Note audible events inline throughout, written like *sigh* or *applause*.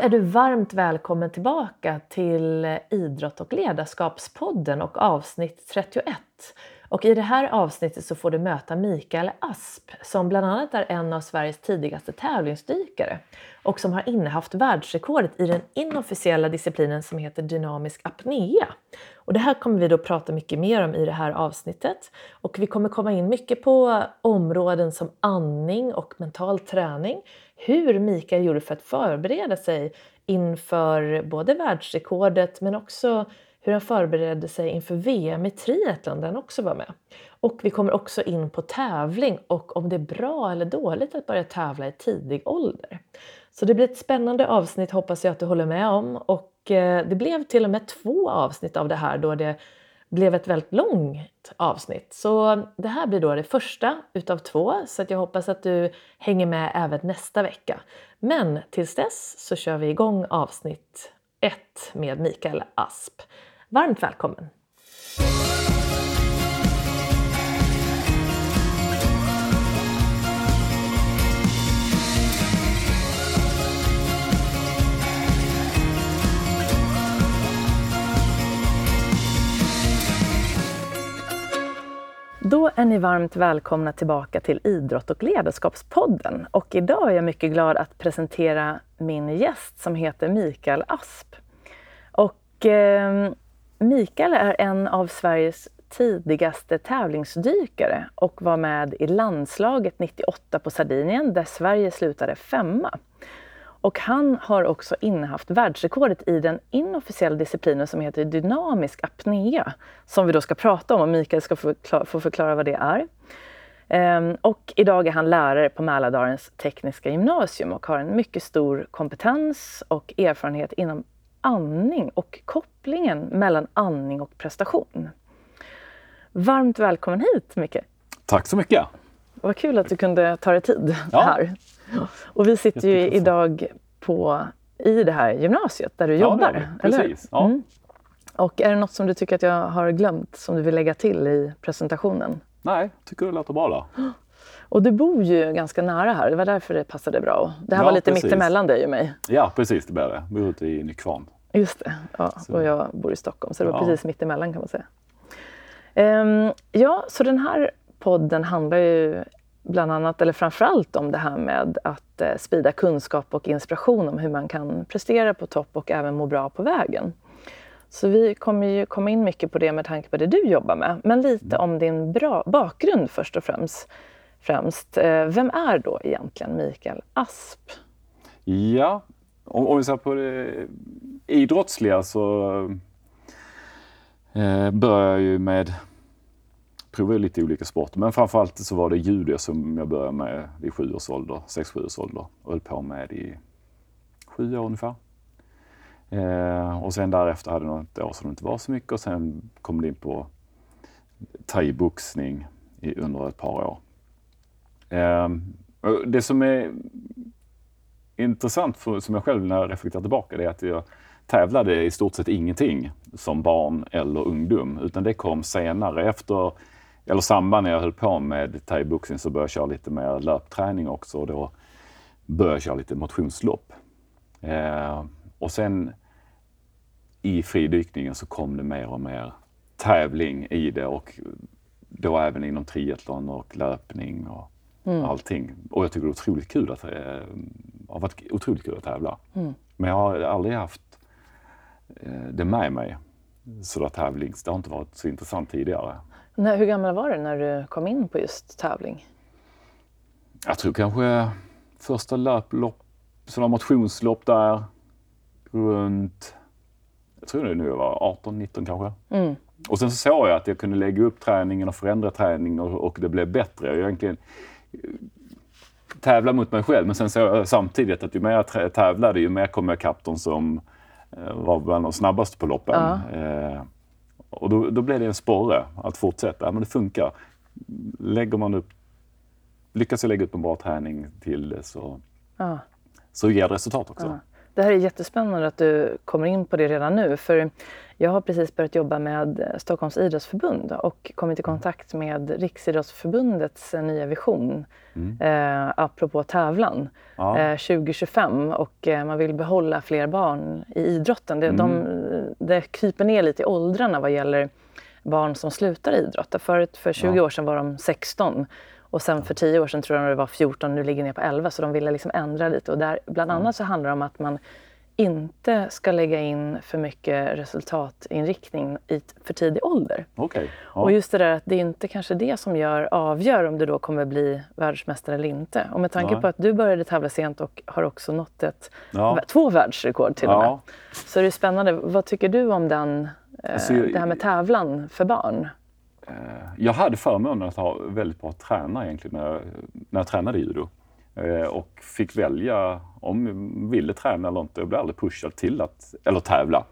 Då är du varmt välkommen tillbaka till Idrott och ledarskapspodden och avsnitt 31. Och I det här avsnittet så får du möta Mikael Asp som bland annat är en av Sveriges tidigaste tävlingsdykare och som har innehaft världsrekordet i den inofficiella disciplinen som heter dynamisk apnea. Och det här kommer vi då prata mycket mer om i det här avsnittet. Och vi kommer komma in mycket på områden som andning och mental träning. Hur Mikael gjorde för att förbereda sig inför både världsrekordet men också hur han förberedde sig inför VM i triathlon där han också var med. Och vi kommer också in på tävling och om det är bra eller dåligt att börja tävla i tidig ålder. Så det blir ett spännande avsnitt hoppas jag att du håller med om. Och eh, det blev till och med två avsnitt av det här då det blev ett väldigt långt avsnitt. Så det här blir då det första utav två så att jag hoppas att du hänger med även nästa vecka. Men tills dess så kör vi igång avsnitt ett med Mikael Asp. Varmt välkommen! Då är ni varmt välkomna tillbaka till Idrott och ledarskapspodden. Och idag är jag mycket glad att presentera min gäst som heter Mikael Asp. Och eh, Mikael är en av Sveriges tidigaste tävlingsdykare och var med i landslaget 98 på Sardinien där Sverige slutade femma. Och han har också innehaft världsrekordet i den inofficiella disciplinen som heter dynamisk apnea, som vi då ska prata om och Mikael ska få förklara vad det är. Ehm, och idag är han lärare på Mälardalens tekniska gymnasium och har en mycket stor kompetens och erfarenhet inom andning och kopplingen mellan andning och prestation. Varmt välkommen hit Micke! Tack så mycket! Vad kul att du kunde ta dig tid ja. här. Och vi sitter ju idag på, i det här gymnasiet där du ja, jobbar. Precis. Ja. Mm. Och är det något som du tycker att jag har glömt som du vill lägga till i presentationen? Nej, tycker det låter bra då. *gasps* Och du bor ju ganska nära här, det var därför det passade bra. Det här ja, var lite precis. mittemellan dig och mig. Ja precis, det blir det. Jag bor ute i Nykvarn. Just det, ja. och jag bor i Stockholm så det var ja. precis mittemellan kan man säga. Um, ja, så den här podden handlar ju bland annat, eller framförallt om det här med att eh, sprida kunskap och inspiration om hur man kan prestera på topp och även må bra på vägen. Så vi kommer ju komma in mycket på det med tanke på det du jobbar med. Men lite om din bra bakgrund först och främst främst. Eh, vem är då egentligen Mikael Asp? Ja, om, om vi ser på det idrottsliga så eh, började jag ju med provade lite olika sporter, men framförallt så var det judo som jag började med vid sju års ålder, sex, sju års ålder och höll på med i sju år ungefär. Eh, och sen därefter hade jag något år som det inte var så mycket och sen kom det in på thaiboxning under ett par år. Eh, det som är intressant för, som jag själv när jag reflekterar tillbaka det är att jag tävlade i stort sett ingenting som barn eller ungdom utan det kom senare efter eller samband när jag höll på med thaiboxning så började jag köra lite mer löpträning också och då började jag köra lite motionslopp. Eh, och sen i fridykningen så kom det mer och mer tävling i det och då även inom triathlon och löpning och mm. allting. Och jag tycker det är otroligt kul att, eh, har varit otroligt kul att tävla. Mm. Men jag har aldrig haft eh, det med mig sådär tävlings. Det har inte varit så intressant tidigare. När, hur gammal var du när du kom in på just tävling? Jag tror kanske första löplopp, sådana motionslopp där runt, jag tror det nu var 18-19 kanske. Mm. Och sen så såg jag att jag kunde lägga upp träningen och förändra träningen och, och det blev bättre. Jag egentligen tävla mot mig själv men sen såg jag samtidigt att ju mer jag tävlade ju mer kom jag ikapp de som eh, var bland de snabbaste på loppen. Ja. Eh, och då, då blev det en sporre att fortsätta. Ja, men det funkar. Lägger man upp, lyckas jag lägga upp en bra träning till det så, ja. så ger det resultat också. Det här är jättespännande att du kommer in på det redan nu. För jag har precis börjat jobba med Stockholms idrottsförbund och kommit i kontakt med Riksidrottsförbundets nya vision mm. eh, apropå tävlan ja. eh, 2025 och eh, man vill behålla fler barn i idrotten. Det, mm. de, det kryper ner lite i åldrarna vad gäller barn som slutar idrotta. Förut, för 20 ja. år sedan var de 16 och sen för 10 år sedan tror jag det var 14, nu ligger ner på 11 så de ville liksom ändra lite och där, bland annat så handlar det om att man inte ska lägga in för mycket resultatinriktning i för tidig ålder. Okay. Ja. Och just det där att det är inte kanske det som gör, avgör om du då kommer bli världsmästare eller inte. Och med tanke Nej. på att du började tävla sent och har också nått ett, ja. två världsrekord till och med. Ja. Så är det spännande. Vad tycker du om den, eh, alltså, det här med tävlan för barn? Eh, jag hade förmånen att ha väldigt bra tränare egentligen när jag, när jag tränade judo. Eh, och fick välja om jag ville träna eller inte. Jag blev aldrig pushad till att, eller tävla.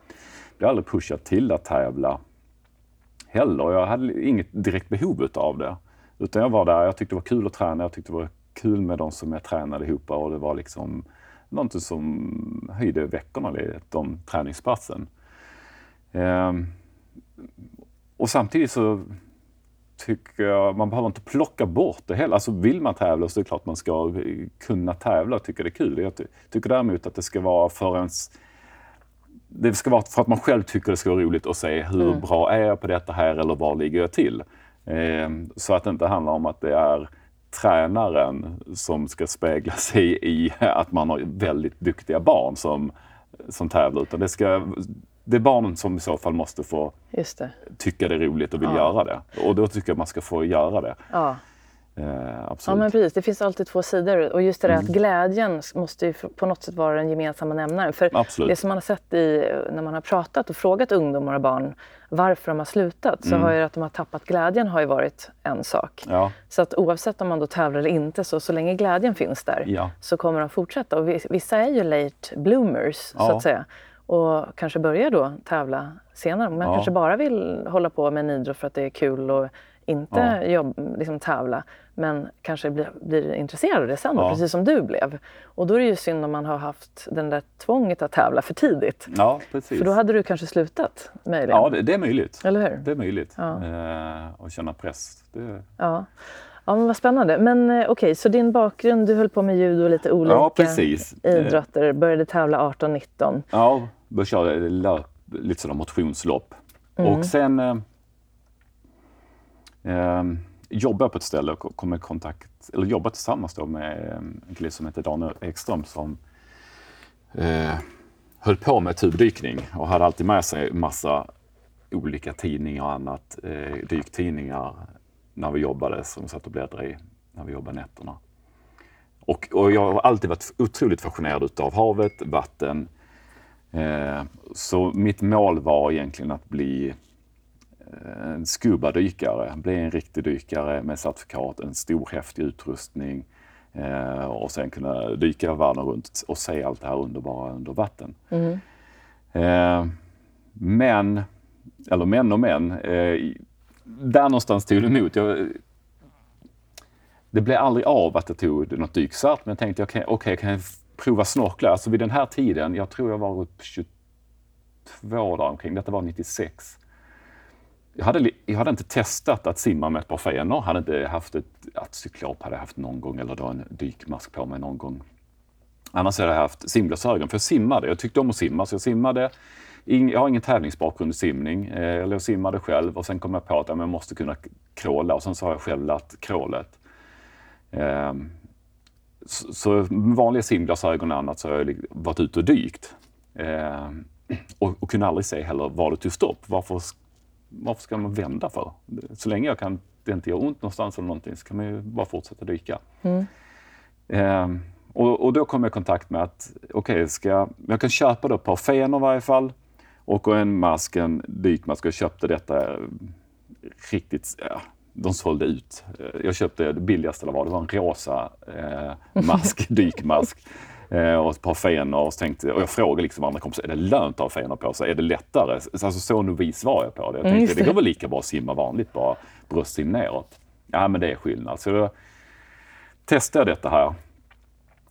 Jag blev aldrig pushad till att tävla heller. Jag hade inget direkt behov av det. Utan jag var där, jag tyckte det var kul att träna, jag tyckte det var kul med de som jag tränade ihop och det var liksom någonting som höjde veckorna, de träningspassen. Ehm, och samtidigt så tycker jag, man behöver inte plocka bort det heller. Alltså vill man tävla så är det klart man ska kunna tävla och tycka det är kul. Jag tycker däremot att det ska vara för ens det ska vara för att man själv tycker det ska vara roligt att se hur mm. bra är jag på detta här eller var ligger jag till? Eh, så att det inte handlar om att det är tränaren som ska spegla sig i att man har väldigt duktiga barn som, som tävlar. Utan det ska det är barnen som i så fall måste få tycka det är roligt och vill ja. göra det. Och då tycker jag man ska få göra det. Ja. Eh, absolut. Ja men precis, det finns alltid två sidor. Och just det där mm. att glädjen måste ju på något sätt vara den gemensamma nämnaren. För absolut. det som man har sett i, när man har pratat och frågat ungdomar och barn varför de har slutat, så mm. har ju att de har tappat glädjen har ju varit en sak. Ja. Så att oavsett om man då tävlar eller inte, så, så länge glädjen finns där ja. så kommer de fortsätta. Och vissa är ju late bloomers, så att säga och kanske börjar då tävla senare. Man ja. kanske bara vill hålla på med en idrott för att det är kul och inte ja. jobb, liksom tävla. Men kanske blir, blir intresserad av det sen, ja. precis som du blev. Och då är det ju synd om man har haft den där tvånget att tävla för tidigt. Ja, precis. För då hade du kanske slutat möjligen. Ja, det, det är möjligt. Eller hur? Det är möjligt. Ja. Eh, och känna press. Det... Ja. Ja, men vad spännande. Men eh, okej, okay, så din bakgrund, du höll på med judo och lite olika ja, precis. idrotter, började tävla 18-19. Ja, började köra löp, lite sådana motionslopp. Mm. Och sen eh, eh, jobbade på ett ställe och kom i kontakt, eller jobbade tillsammans då med eh, en kille som heter Daniel Ekström som eh, höll på med tubdykning och hade alltid med sig massa olika tidningar och annat, eh, dyktidningar när vi jobbade, som vi satt och bläddrade i när vi jobbade nätterna. Och, och jag har alltid varit otroligt fascinerad utav havet, vatten, Eh, så mitt mål var egentligen att bli eh, en scuba-dykare, bli en riktig dykare med certifikat, en stor häftig utrustning eh, och sen kunna dyka världen runt och se allt det här underbara under vatten. Mm. Men, eller men och men, där någonstans tog det emot. Jag, det blev aldrig av att jag tog något dykcert, men jag tänkte okej, okay, okay, kan jag prova snorkla. Alltså vid den här tiden, jag tror jag var runt 22 där omkring, detta var 96. Jag hade, jag hade inte testat att simma med ett par fenor, hade inte haft ett, att cyklop hade jag haft någon gång eller då en dykmask på mig någon gång. Annars hade jag haft simglasögon, för jag simmade. Jag tyckte om att simma, så jag simmade. Jag har ingen tävlingsbakgrund i simning, eh, eller jag simmade själv och sen kom jag på att jag måste kunna kråla och sen så har jag själv lärt krålet. Ehm, så med vanliga simglasögon och annat så har jag varit ute och dykt. Eh, och, och kunde aldrig se heller var det tog stopp. Varför, varför ska man vända för? Så länge jag kan, det inte gör ont någonstans eller någonting så kan man ju bara fortsätta dyka. Mm. Eh, och, och, då kom jag i kontakt med att okej, okay, jag kan köpa då ett par fenor i varje fall och en mask, en dykmask. Jag köpte detta riktigt, ja, de sålde ut. Eh, jag köpte det billigaste det var, det var en rosa eh, mask, *laughs* dykmask. Eh, och ett par fenor och, tänkte, och jag frågade liksom andra kompisar, är det lönt att ha fenor på sig? Är det lättare? Alltså, så novis var jag på det. Jag tänkte, mm, det. det går väl lika bra att simma vanligt, bara bröstsim neråt. Ja, men det är skillnad. Så då testade jag detta här.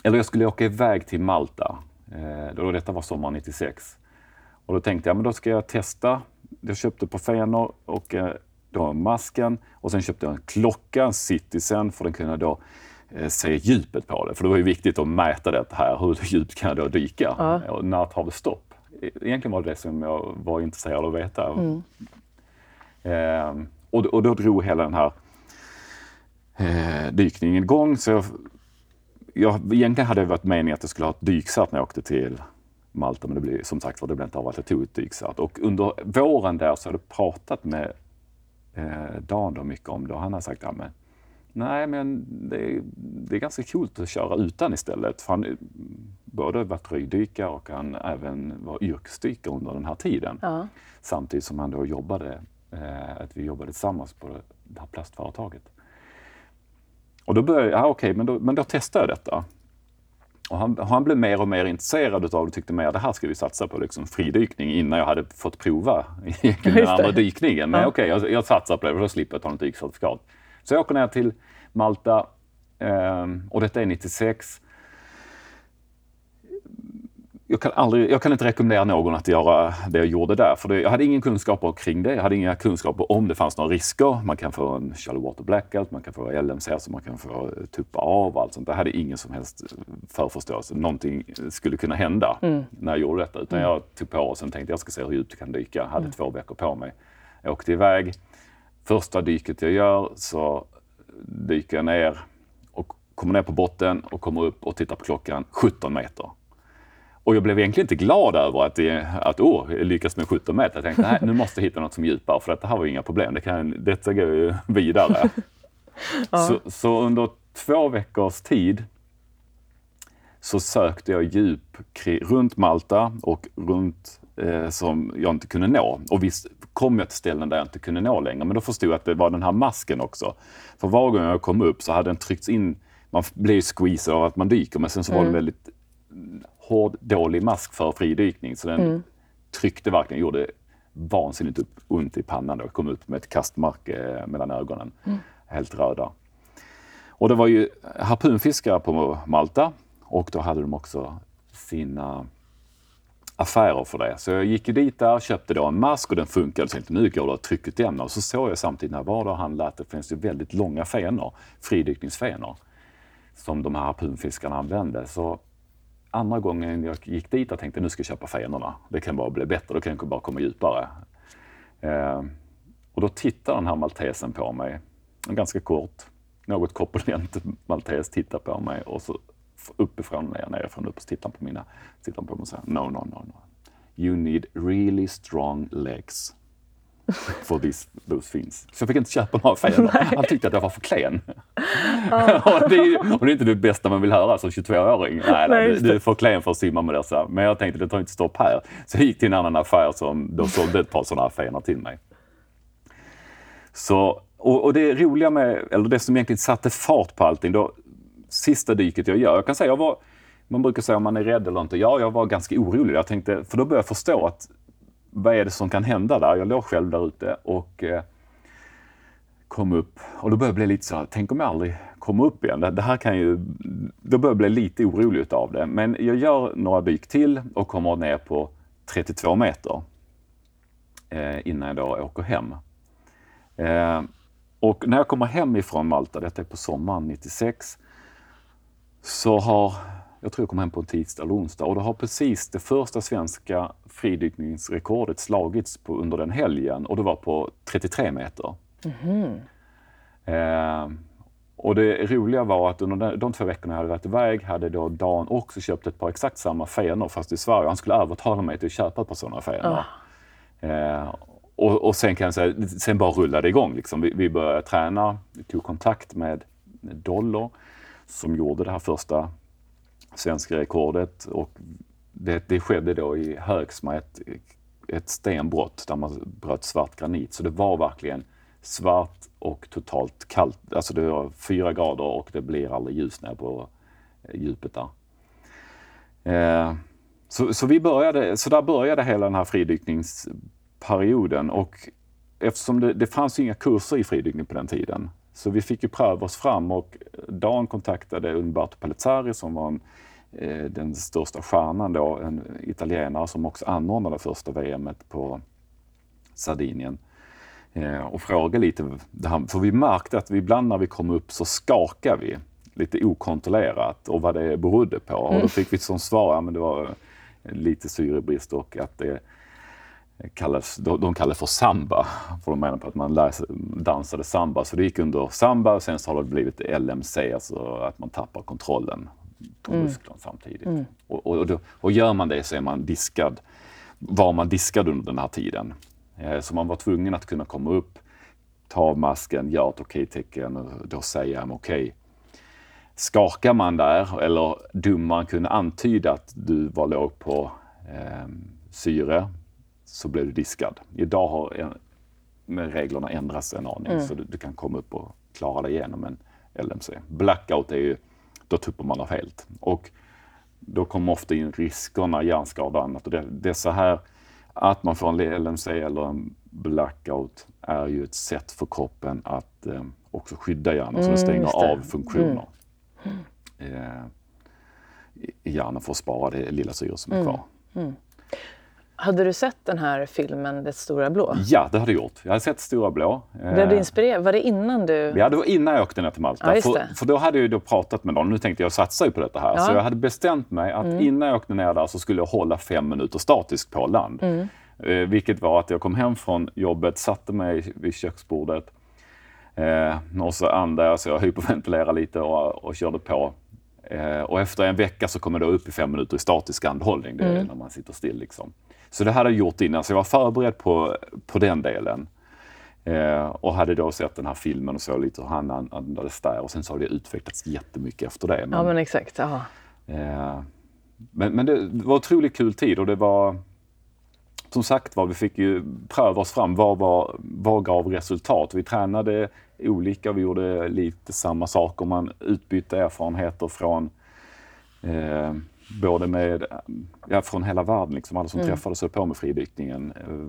Eller jag skulle åka iväg till Malta Eh, då detta var sommaren 96. Och då tänkte jag, men då ska jag testa. Jag köpte på Fenor och eh, då masken och sen köpte jag en klocka, en Citizen, för den kunde då eh, se djupet på det. För det var ju viktigt att mäta det här. Hur djupt kan jag då dyka? Ja. Och när tar det stopp? E-, egentligen var det det som jag var intresserad av att veta. Mm. Eh, och, och då drog hela den här eh, dykningen igång. Så jag, jag, egentligen hade det varit meningen att jag skulle ha ett dykcert när jag åkte till Malta, men det blev som sagt var det blev inte av att jag tog ett dykcert. Och under våren där så hade jag pratat med eh, Dan då mycket om det och han har sagt, ja, men, nej men det är, det är ganska coolt att köra utan istället. För han både varit röjdykare och han även var yrkesdykare under den här tiden. Ja. Samtidigt som han då jobbade, eh, att vi jobbade tillsammans på det här plastföretaget. Och då började jag, ja, okej, men, då, men då testade jag detta. Och han, han blev mer och mer intresserad av det och tyckte mer det här ska vi satsa på, liksom fridykning, innan jag hade fått prova *laughs* den andra dykningen. Men ja. okej, jag, jag satsar på det, för då slipper jag ta något dykcertifikat. Så jag åker ner till Malta eh, och detta är 96 jag kan, aldrig, jag kan inte rekommendera någon att göra det jag gjorde där. För det, jag hade ingen kunskap kring det. Jag hade inga kunskaper om det fanns några risker. Man kan få en shallow water blackout, man kan få LMC, så man kan få tuppa av och allt sånt. Jag hade ingen som helst förförståelse. Någonting skulle kunna hända mm. när jag gjorde detta. Utan mm. jag tog på och sen tänkte jag ska se hur djupt jag kan dyka. Jag hade mm. två veckor på mig. Jag åkte iväg. Första dyket jag gör så dyker jag ner och kommer ner på botten och kommer upp och tittar på klockan 17 meter. Och jag blev egentligen inte glad över att, det, att oh, jag lyckas med 17 meter. Jag tänkte nej, nu måste jag hitta något som är djupare för det här var inga problem. Det kan, detta går ju vidare. *laughs* ja. så, så, under två veckors tid så sökte jag djup runt Malta och runt eh, som jag inte kunde nå. Och visst kom jag till ställen där jag inte kunde nå längre, men då förstod jag att det var den här masken också. För var gång jag kom upp så hade den tryckts in, man blev ju squeezad av att man dyker, men sen så mm. var mm. väldigt hård, dålig mask för fridykning så den mm. tryckte verkligen, gjorde vansinnigt upp, ont i pannan och kom ut med ett kastmärke mellan ögonen. Mm. Helt röda. Och det var ju harpunfiskare på Malta och då hade de också sina affärer för det. Så jag gick ju dit där, köpte då en mask och den funkade. Så tänkte nu går det att trycka ut den. Och så såg jag samtidigt när jag var där och handlade att det finns ju väldigt långa fenor, fridykningsfenor, som de här harpunfiskarna använde. Så andra gången jag gick dit och tänkte nu ska jag köpa fenorna. Det kan bara bli bättre, då kan jag bara komma djupare. Eh, och då tittar den här maltesen på mig, en ganska kort, något korpulent *laughs* maltes tittar på mig och så uppifrån ner, nerifrån upp så tittar han på mina, tittar på mig och säger no, no, no, no. You need really strong legs those fins. Så jag fick inte köpa några fenor. Han tyckte att jag var för klen. Ah. *laughs* och, det är, och det är inte det bästa man vill höra som 22-åring. Nej, nej, du, du är för klen för att simma med dessa. Men jag tänkte det tar inte stopp här. Så jag gick till en annan affär som då sålde ett par sådana fenor till mig. Så, och, och, det roliga med, eller det som egentligen satte fart på allting, då, sista dyket jag gör. Jag kan säga, jag var, man brukar säga om man är rädd eller inte. Ja, jag var ganska orolig. Jag tänkte, för då började jag förstå att vad är det som kan hända där? Jag låg själv där ute och eh, kom upp och då började jag bli lite så här, tänk om jag aldrig kommer upp igen. Det, det här kan ju, då började jag bli lite orolig utav det. Men jag gör några dyk till och kommer ner på 32 meter eh, innan jag då åker hem. Eh, och när jag kommer hem ifrån Malta, detta är på sommaren 96, så har jag tror jag kom hem på en tisdag eller onsdag och då har precis det första svenska fridykningsrekordet slagits på, under den helgen och det var på 33 meter. Mm. Eh, och det roliga var att under de, två veckorna jag hade varit iväg hade då Dan också köpt ett par exakt samma fenor fast i Sverige. Han skulle övertala mig till att köpa ett par sådana fenor. Oh. Eh, och, och, sen kan jag säga, sen bara rullade det igång. Liksom. Vi, vi började träna, vi tog kontakt med Dollar som gjorde det här första svenska rekordet. Och det, det skedde då i Högsma, ett, ett stenbrott där man bröt svart granit. Så det var verkligen svart och totalt kallt. Alltså det var fyra grader och det blir aldrig ljus ner på eh, djupet där. Eh, så, så, vi började, så där började hela den här fridykningsperioden och eftersom det, det fanns inga kurser i fridykning på den tiden, så vi fick ju pröva oss fram och Dan kontaktade Umberto Palizzari som var en, eh, den största stjärnan då, en italienare som också anordnade första VMet på Sardinien eh, och frågade lite, för vi märkte att vi ibland när vi kom upp så skakade vi lite okontrollerat och vad det berodde på. Och då mm. fick vi som svar, ja, men det var lite syrebrist och att det kallas, de kallar det för samba. För de menar på att man läser, dansade samba. Så det gick under samba och sen så har det blivit LMC, alltså att man tappar kontrollen på mm. musklerna samtidigt. Mm. Och, och, och, och, gör man det så är man diskad, var man diskad under den här tiden. Eh, så man var tvungen att kunna komma upp, ta av masken, göra ett okej-tecken och då säga okej. Okay. Skakar man där eller domaren kunde antyda att du var låg på eh, syre så blir du diskad. Idag har med reglerna ändrats en aning mm. så du, du, kan komma upp och klara dig igenom en LMC. Blackout är ju, då tuppar man av helt. Och då kommer ofta in riskerna, hjärnskada och annat. Och det, det så här, att man får en LMC eller en blackout är ju ett sätt för kroppen att eh, också skydda hjärnan, mm, så den stänger av funktioner mm. eh, i hjärnan för att spara det lilla syre som är mm. kvar. Mm. Hade du sett den här filmen Det stora blå? Ja, det hade jag gjort. Jag hade sett Stora blå. Blev du eh, inspirerad? Var det innan du... Ja, det var innan jag åkte ner till Malta. Ja, för, för, då hade jag då pratat med någon. Nu tänkte jag satsa ju på detta här. Ja. Så jag hade bestämt mig att mm. innan jag åkte ner där så skulle jag hålla fem minuter statiskt på land. Mm. Eh, vilket var att jag kom hem från jobbet, satte mig vid köksbordet eh, och så andade jag hyperventilerade lite och, och körde på. Eh, och efter en vecka så kom jag då upp i fem minuter i statisk andhållning, det är mm. när man sitter still. Liksom. Så det hade jag gjort innan, så jag var förberedd på, på den delen. Eh, och hade då sett den här filmen och så lite hur han andades där och sen så har det utvecklats jättemycket efter det. Men, ja men exakt. Eh, men, men det var otroligt kul tid och det var som sagt var, vi fick ju pröva oss fram. Vad, var, vad gav resultat? Vi tränade olika, vi gjorde lite samma saker. Man utbytte erfarenheter från eh, både med, ja, från hela världen, liksom, alla som mm. träffades och på med fridykningen eh,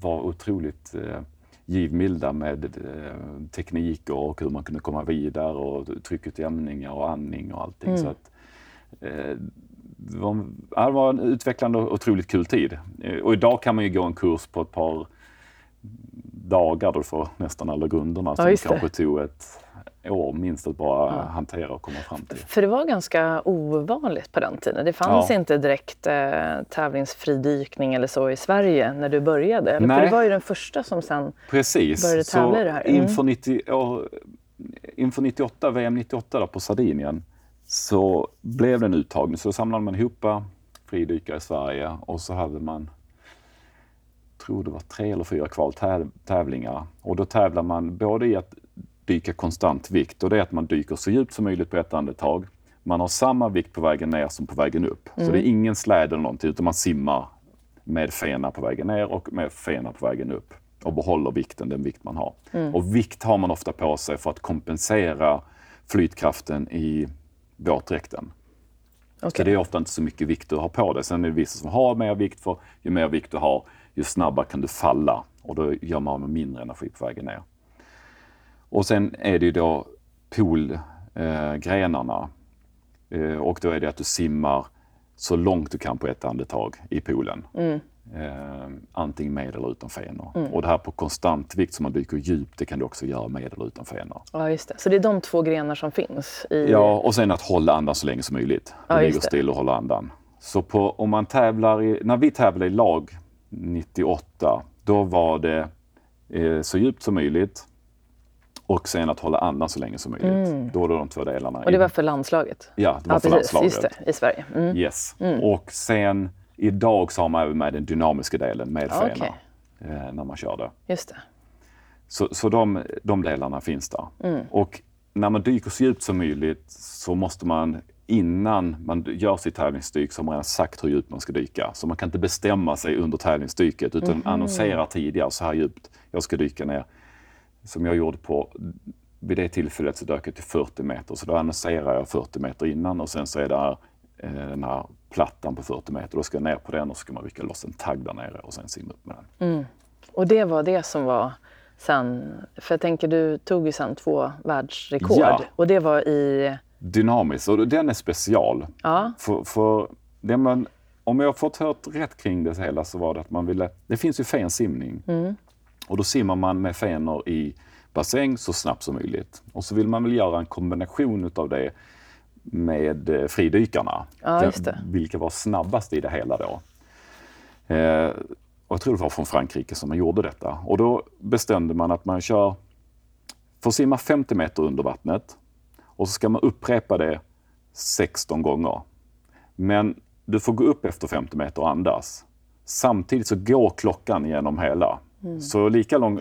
var otroligt eh, givmilda med eh, tekniker och hur man kunde komma vidare och tryckutjämningar och andning och allting. Mm. Så att, eh, det, var, ja, det var en utvecklande och otroligt kul tid. Eh, och idag kan man ju gå en kurs på ett par dagar då du får nästan alla grunderna ja, som kanske tog ett år minst att bara ja. hantera och komma fram till. För det var ganska ovanligt på den tiden. Det fanns ja. inte direkt eh, tävlingsfridykning eller så i Sverige när du började. Eller? För det var ju den första som sen Precis. började tävla så i det här. Mm. Inför, 90, år, inför 98, VM 98 på Sardinien så blev det en uttagning. Så samlade man ihop fridykare i Sverige och så hade man tror det var tre eller fyra kvaltävlingar. Och då tävlar man både i att dyka konstant vikt och det är att man dyker så djupt som möjligt på ett andetag. Man har samma vikt på vägen ner som på vägen upp. Mm. Så det är ingen släde eller någonting utan man simmar med fena på vägen ner och med fena på vägen upp och behåller vikten, den vikt man har. Mm. Och vikt har man ofta på sig för att kompensera flytkraften i våtdräkten. Okay. Så det är ofta inte så mycket vikt du har på dig. Sen är det vissa som har mer vikt, för ju mer vikt du har, ju snabbare kan du falla och då gör man med mindre energi på vägen ner. Och sen är det ju då poolgrenarna. Eh, eh, och då är det att du simmar så långt du kan på ett andetag i poolen. Mm. Eh, antingen med eller utan fenor. Mm. Och det här på konstant vikt som man dyker djupt, det kan du också göra med eller utan fenor. Ja, just det. Så det är de två grenar som finns? I... Ja, och sen att hålla andan så länge som möjligt. Du ja, ligger still och håller andan. Så på, om man tävlar i, när vi tävlade i lag 98, då var det eh, så djupt som möjligt och sen att hålla andan så länge som möjligt. Mm. Då var det de två delarna. Och det var för landslaget? Ja, det var ja, för precis. landslaget. Just det, i Sverige. Mm. Yes. Mm. Och sen idag så har man även med den dynamiska delen med fena okay. eh, när man kör det. Just det. Så, så de, de delarna finns där. Mm. Och när man dyker så djupt som möjligt så måste man innan man gör sitt tävlingsdyk så har man redan sagt hur djupt man ska dyka. Så man kan inte bestämma sig under tävlingsdyket utan mm. annonserar tidigare så här djupt jag ska dyka ner. Som jag gjorde på, vid det tillfället så dök jag till 40 meter så då annonserar jag 40 meter innan och sen så är det här, eh, den här plattan på 40 meter. Då ska jag ner på den och så ska man rycka loss en tagg där nere och sen simma upp med den. Mm. Och det var det som var sen, för jag tänker du tog ju sen två världsrekord ja. och det var i dynamisk och den är special. Ja. För, för det man, om jag har fått hört rätt kring det hela så var det att man ville, det finns ju fensimning. Mm. Och då simmar man med fenor i bassäng så snabbt som möjligt. Och så vill man väl göra en kombination utav det med eh, fridykarna. Ja, vilka var snabbast i det hela då. Eh, och jag tror det var från Frankrike som man gjorde detta. Och då bestämde man att man kör, får simma 50 meter under vattnet och så ska man upprepa det 16 gånger. Men du får gå upp efter 50 meter och andas. Samtidigt så går klockan genom hela. Mm. Så lika lång,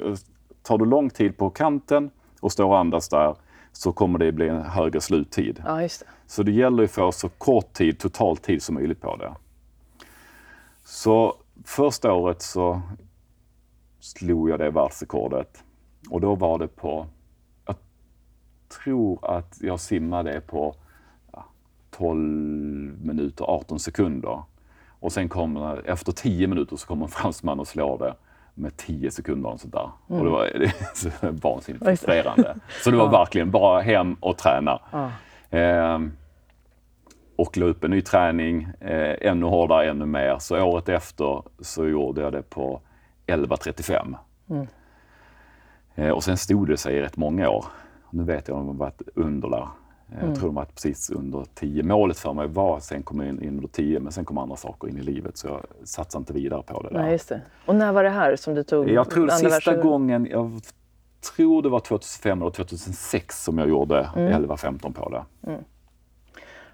tar du lång tid på kanten och står och andas där så kommer det bli en högre sluttid. Ja, det. Så det gäller att få så kort tid, total tid som möjligt på det. Så första året så slog jag det världsrekordet. Och då var det på, tror att jag simmade på ja, 12 minuter 18 sekunder. Och sen kommer, efter 10 minuter så kommer en fransman och slår det med 10 sekunder och sånt där. Mm. Och det var *laughs* det vansinnigt frustrerande. Så det var ja. verkligen bara hem och träna. Ja. Eh, och la upp en ny träning, eh, ännu hårdare, ännu mer. Så året efter så gjorde jag det på 11.35. Mm. Eh, och sen stod det sig i rätt många år. Nu vet jag att de varit under där. Eh, mm. Jag tror de var precis under 10. Målet för mig var sen komma in, in under 10, men sen kom andra saker in i livet så jag satsade inte vidare på det där. Nej, just det. Och när var det här som du tog? Jag tror sista gången, jag tror det var 2005 eller 2006 som jag gjorde mm. 11-15 på det. Mm.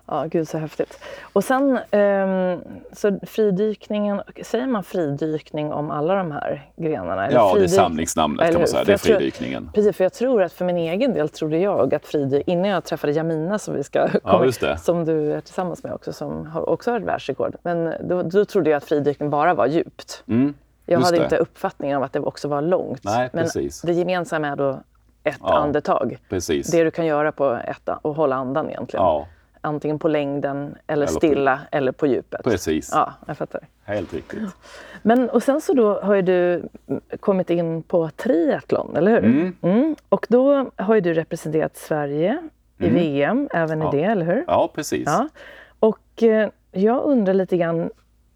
Ja, gud så häftigt. Och sen um, så fridykningen, säger man fridykning om alla de här grenarna? Eller ja, fridyk... det är samlingsnamnet kan man säga. Det är fridykningen. Tror, precis, för jag tror att för min egen del trodde jag att fridyk, innan jag träffade Jamina som vi ska komma, ja, som du är tillsammans med också, som har också har ett världsrekord. Men då, då trodde jag att fridykning bara var djupt. Mm, jag hade det. inte uppfattningen av att det också var långt. Nej, Men precis. det gemensamma är då ett ja, andetag. Precis. Det du kan göra på ett och hålla andan egentligen. Ja antingen på längden eller, eller stilla på, eller på djupet. Precis. Ja, jag fattar. Helt riktigt. Men och sen så då har ju du kommit in på triathlon, eller hur? Mm. Mm. Och då har ju du representerat Sverige i mm. VM, även ja. i det, eller hur? Ja, precis. Ja. Och eh, jag undrar lite grann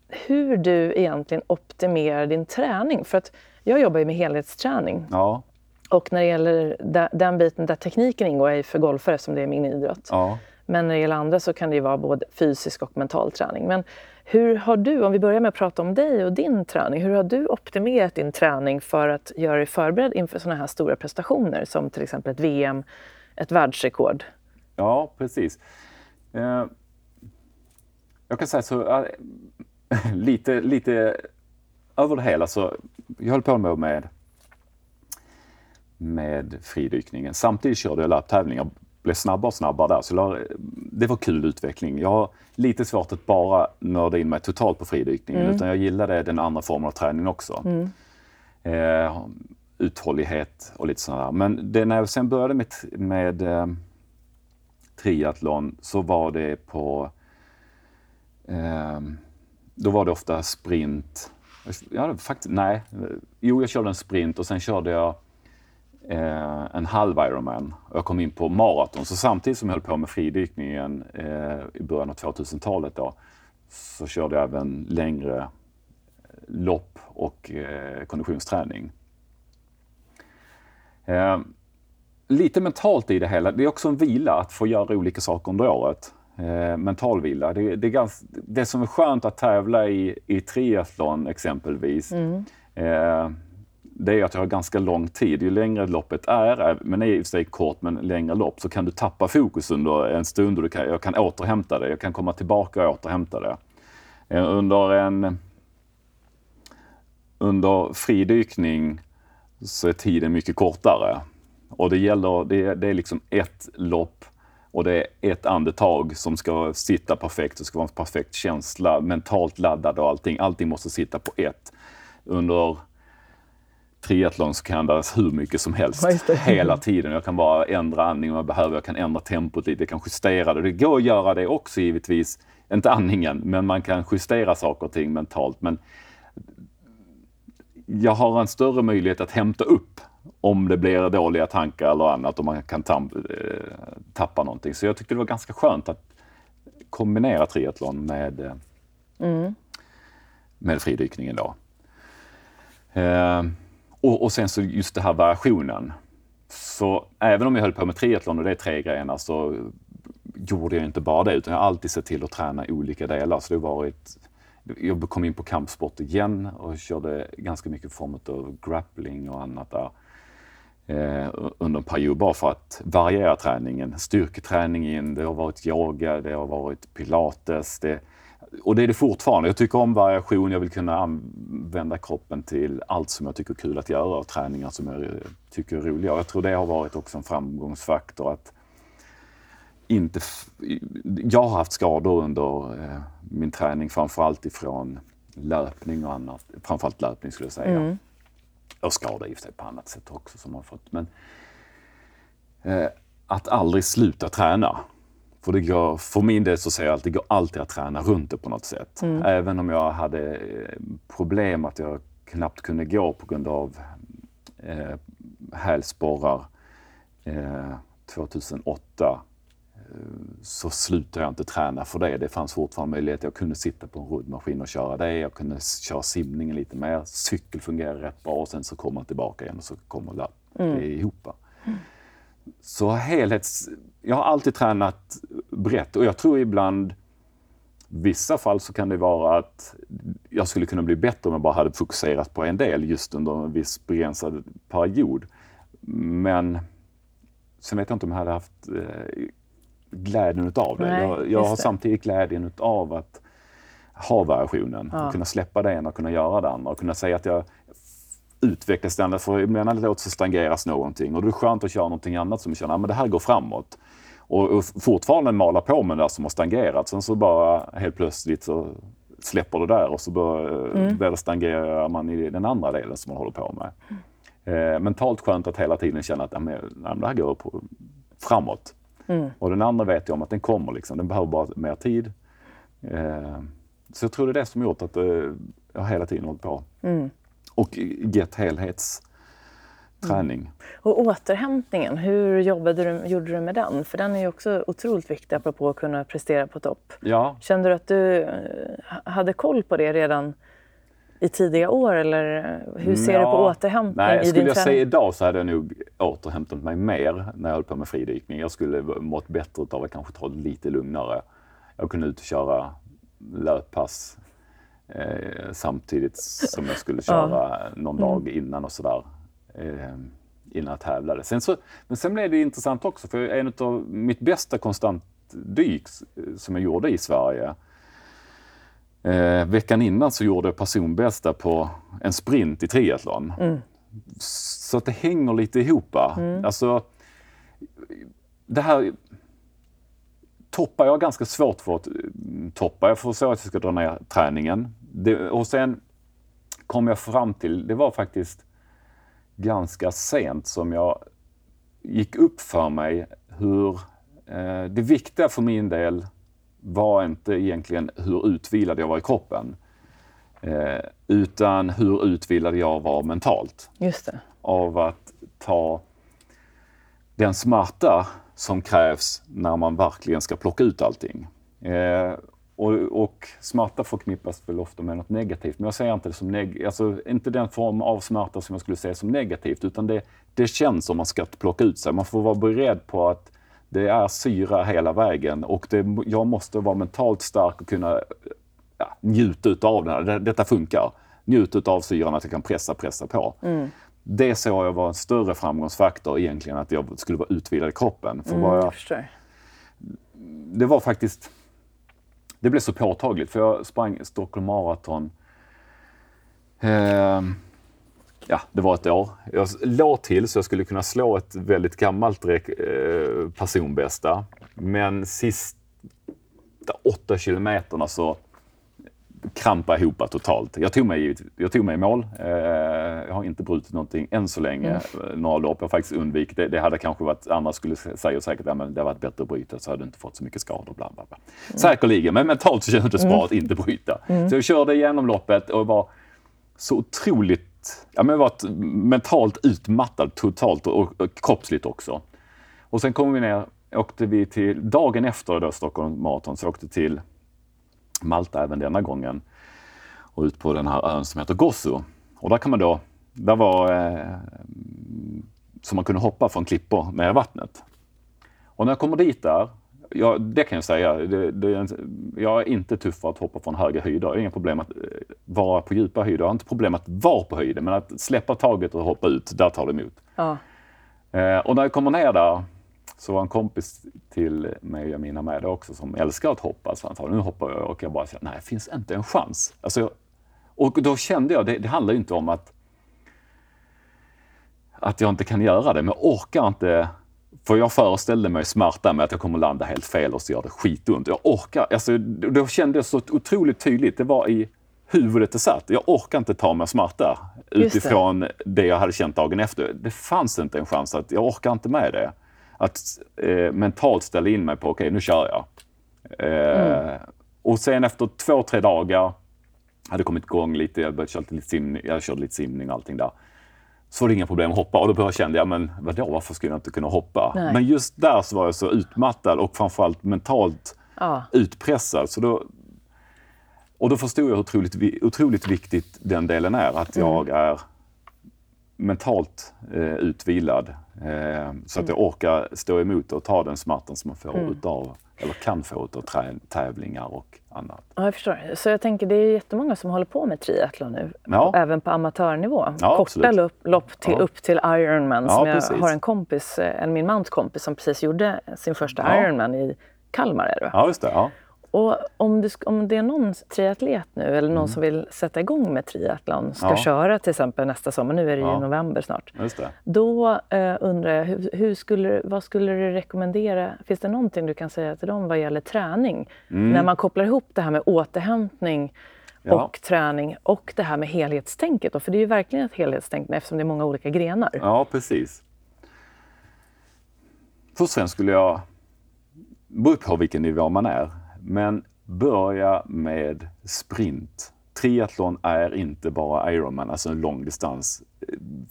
hur du egentligen optimerar din träning. För att jag jobbar ju med helhetsträning. Ja. Och när det gäller den biten där tekniken ingår är för golfare som det är min idrott. Ja. Men när det gäller andra så kan det ju vara både fysisk och mental träning. Men hur har du, om vi börjar med att prata om dig och din träning, hur har du optimerat din träning för att göra dig förberedd inför sådana här stora prestationer som till exempel ett VM, ett världsrekord? Ja, precis. Eh, jag kan säga så, äh, *laughs* lite, lite över det hela så, jag höll på med, med med fridykningen. Samtidigt körde jag löptävlingar blev snabbare och snabbare där. Så det var kul utveckling. Jag har lite svårt att bara nörda in mig totalt på fridykningen mm. utan jag gillade den andra formen av träning också. Mm. Eh, uthållighet och lite sådär. Men det, när jag sen började med, med eh, triathlon så var det på... Eh, då var det ofta sprint. Ja, faktiskt, nej. Jo, jag körde en sprint och sen körde jag eh, en halv Ironman. Jag kom in på maraton. Så samtidigt som jag höll på med fridykningen eh, i början av 2000-talet då, så körde jag även längre eh, lopp och eh, konditionsträning. Eh, lite mentalt i det hela. Det är också en vila att få göra olika saker under året. Eh, mental vila. Det, det, är ganska, det som är skönt att tävla i, i triathlon exempelvis. Mm. Eh, det är att jag har ganska lång tid. Ju längre loppet är, men är i och för sig kort men längre lopp, så kan du tappa fokus under en stund och du kan, jag kan återhämta det. Jag kan komma tillbaka och återhämta det. Eh, under en under fridykning så är tiden mycket kortare. Och det gäller, det, det är liksom ett lopp och det är ett andetag som ska sitta perfekt. Det ska vara en perfekt känsla, mentalt laddad och allting. Allting måste sitta på ett. Under triathlon så kan jag andas hur mycket som helst hela tiden. Jag kan bara ändra andning om jag behöver. Jag kan ändra tempot lite, jag kan justera det. Det går att göra det också givetvis. Inte andningen, men man kan justera saker och ting mentalt. Men jag har en större möjlighet att hämta upp om det blir dåliga tankar eller annat och man kan eh, tappa någonting. Så jag tyckte det var ganska skönt att kombinera triathlon med, eh, mm. med fridykningen då. Eh, och, och sen så just det här variationen. Så även om jag höll på med triathlon och det är tre grejerna så gjorde jag inte bara det utan jag har alltid sett till att träna olika delar. Så det har varit jag kom in på kampsport igen och körde ganska mycket form av grappling och annat där eh, under en period bara för att variera träningen. Styrketräningen, det har varit yoga, det har varit pilates. Det, och det är det fortfarande. Jag tycker om variation. Jag vill kunna använda kroppen till allt som jag tycker är kul att göra och träningar som jag tycker är roliga. Och jag tror det har varit också en framgångsfaktor att inte... Jag har haft skador under eh, min träning, framförallt ifrån löpning och annat. Framförallt löpning skulle jag säga. Mm. Och skada i och för sig på annat sätt också som har fått. Men eh, att aldrig sluta träna. För, det går, för min del så säger jag att det går alltid att träna runt det på något sätt. Mm. Även om jag hade eh, problem att jag knappt kunde gå på grund av eh, hälsporrar eh, 2008 så slutade jag inte träna för det. Det fanns fortfarande möjlighet. Jag kunde sitta på en roddmaskin och köra det. Jag kunde köra simningen lite mer. Cykel fungerar rätt bra och sen så kommer man tillbaka igen och så kommer det mm. ihop. Mm. Så helhets... Jag har alltid tränat brett och jag tror ibland vissa fall så kan det vara att jag skulle kunna bli bättre om jag bara hade fokuserat på en del just under en viss begränsad period. Men sen vet jag inte om jag hade haft eh, glädjen utav det. Nej, jag, jag har det. samtidigt glädjen utav att ha variationen. Ja. kunna släppa det ena och kunna göra det andra. Och kunna säga att jag utvecklas den. För emellanåt så stagneras någonting och då är det skönt att köra någonting annat som känner att det här går framåt. Och, och fortfarande mala på med det där som har stagnerat. Sen så bara helt plötsligt så släpper det där och så börjar mm. stagnerar man i den andra delen som man håller på med. Mm. Eh, mentalt skönt att hela tiden känna att ja, men, det här går på, framåt. Mm. Och den andra vet jag om att den kommer, liksom. den behöver bara mer tid. Eh, så jag tror det är det som gjort att eh, jag hela tiden hållit på. Mm. Och gett helhetsträning. Mm. Och återhämtningen, hur jobbade du, gjorde du med den? För den är ju också otroligt viktig apropå att kunna prestera på topp. Ja. Kände du att du eh, hade koll på det redan i tidiga år eller hur ser ja, du på återhämtning nej, i Skulle din jag säga idag så hade jag nog återhämtat mig mer när jag höll på med fridykning. Jag skulle mått bättre av att kanske ta det lite lugnare. Jag kunde ut och köra löppass eh, samtidigt som jag skulle köra ja. någon dag mm. innan och sådär. Eh, innan jag tävlade. Sen så, men sen blev det intressant också för en av mitt bästa konstant dyk som jag gjorde i Sverige Eh, veckan innan så gjorde jag personbästa på en sprint i triathlon. Mm. Så att det hänger lite ihop. Mm. Alltså, det här toppar jag ganska svårt för att toppa. Jag får så att jag ska dra ner träningen. Det, och sen kom jag fram till, det var faktiskt ganska sent som jag gick upp för mig hur eh, det viktiga för min del var inte egentligen hur utvilad jag var i kroppen. Eh, utan hur utvilad jag var mentalt. Just det. Av att ta den smärta som krävs när man verkligen ska plocka ut allting. Eh, och, och smärta förknippas väl ofta med något negativt, men jag ser inte det som neg alltså, inte den form av smärta som jag skulle säga som negativt, utan det, det känns som man ska plocka ut sig. Man får vara beredd på att det är syra hela vägen och det, jag måste vara mentalt stark och kunna ja, njuta av det här. Detta funkar. Njuta av syran, att jag kan pressa, pressa på. Mm. Det såg jag var en större framgångsfaktor egentligen, att jag skulle vara utvilad i kroppen. För mm, jag, det var faktiskt... Det blev så påtagligt, för jag sprang Stockholm Marathon. Eh, ja, det var ett år. Jag låg till så jag skulle kunna slå ett väldigt gammalt eh, personbästa. Men sista åtta kilometerna så krampade ihop totalt. Jag tog mig, jag tog mig i mål. Eh, jag har inte brutit någonting än så länge. Mm. Några lopp. Jag har faktiskt undvikit det. Det hade kanske varit, andra skulle säga säkert att det har varit bättre att bryta så hade du inte fått så mycket skador. Bla, bla, bla. Mm. Säkerligen, men mentalt så kändes det bra mm. att inte bryta. Mm. Så jag körde igenom loppet och var så otroligt ja, men varit mentalt utmattad totalt och, och kroppsligt också. Och sen kom vi ner, åkte vi till, dagen efter då Stockholm Marathon, så åkte till Malta även denna gången och ut på den här ön som heter Gozo. Och där kan man då, där var eh, som man kunde hoppa från klippor ner i vattnet. Och när jag kommer dit där, ja, det kan jag säga, det, det, jag är inte tuff för att hoppa från höga höjder. Jag har inga problem att eh, vara på djupa höjder. Jag har inte problem att vara på höjden, men att släppa taget och hoppa ut, där tar det emot. Ja. Eh, och när jag kommer ner där så var en kompis till mig och mina med också som älskar att hoppa. Så han sa, nu hoppar jag och jag bara nej, det finns inte en chans. Alltså, och då kände jag, det, det handlar ju inte om att, att jag inte kan göra det, men jag orkar inte för jag föreställde mig smärta med att jag kommer landa helt fel och så gör det skitont. Jag orkar, alltså, då kände jag så otroligt tydligt, det var i huvudet det satt. Jag orkar inte ta mig smärta utifrån det. det. jag hade känt dagen efter. Det fanns inte en chans att jag orkar inte med det. Att eh, mentalt ställa in mig på, okej okay, nu kör jag. Eh, mm. Och sen efter två, tre dagar hade kommit igång lite, jag började köra lite simning, jag körde lite simning och allting där. Så var det inga problem att hoppa och då kände jag, men vadå, varför skulle jag inte kunna hoppa? Nej. Men just där så var jag så utmattad och framförallt mentalt ja. utpressad. Så då, och då förstod jag hur otroligt, otroligt viktigt den delen är, att mm. jag är mentalt eh, utvilad. Eh, så att jag mm. orkar stå emot och ta den smärtan som man får mm. utav, eller kan få utav tävlingar och annat. Ja, jag förstår. Så jag tänker, det är jättemånga som håller på med triathlon nu, ja. även på amatörnivå. Ja, Korta lopp, lopp till, ja. upp till Ironman. Som jag precis. har en kompis, en min mans kompis, som precis gjorde sin första Ironman i Kalmar. Är det, ja, just det. Ja. Och om, du, om det är någon triatlet nu eller någon mm. som vill sätta igång med triathlon, ska ja. köra till exempel nästa sommar, nu är det ja. i november snart. Då eh, undrar jag, hur, hur, skulle, vad skulle du rekommendera? Finns det någonting du kan säga till dem vad gäller träning? Mm. När man kopplar ihop det här med återhämtning ja. och träning och det här med helhetstänket. Då, för det är ju verkligen ett helhetstänk eftersom det är många olika grenar. Ja, precis. Först och främst skulle jag, beror på vilken nivå man är, men börja med sprint. Triathlon är inte bara Ironman, alltså en lång distans.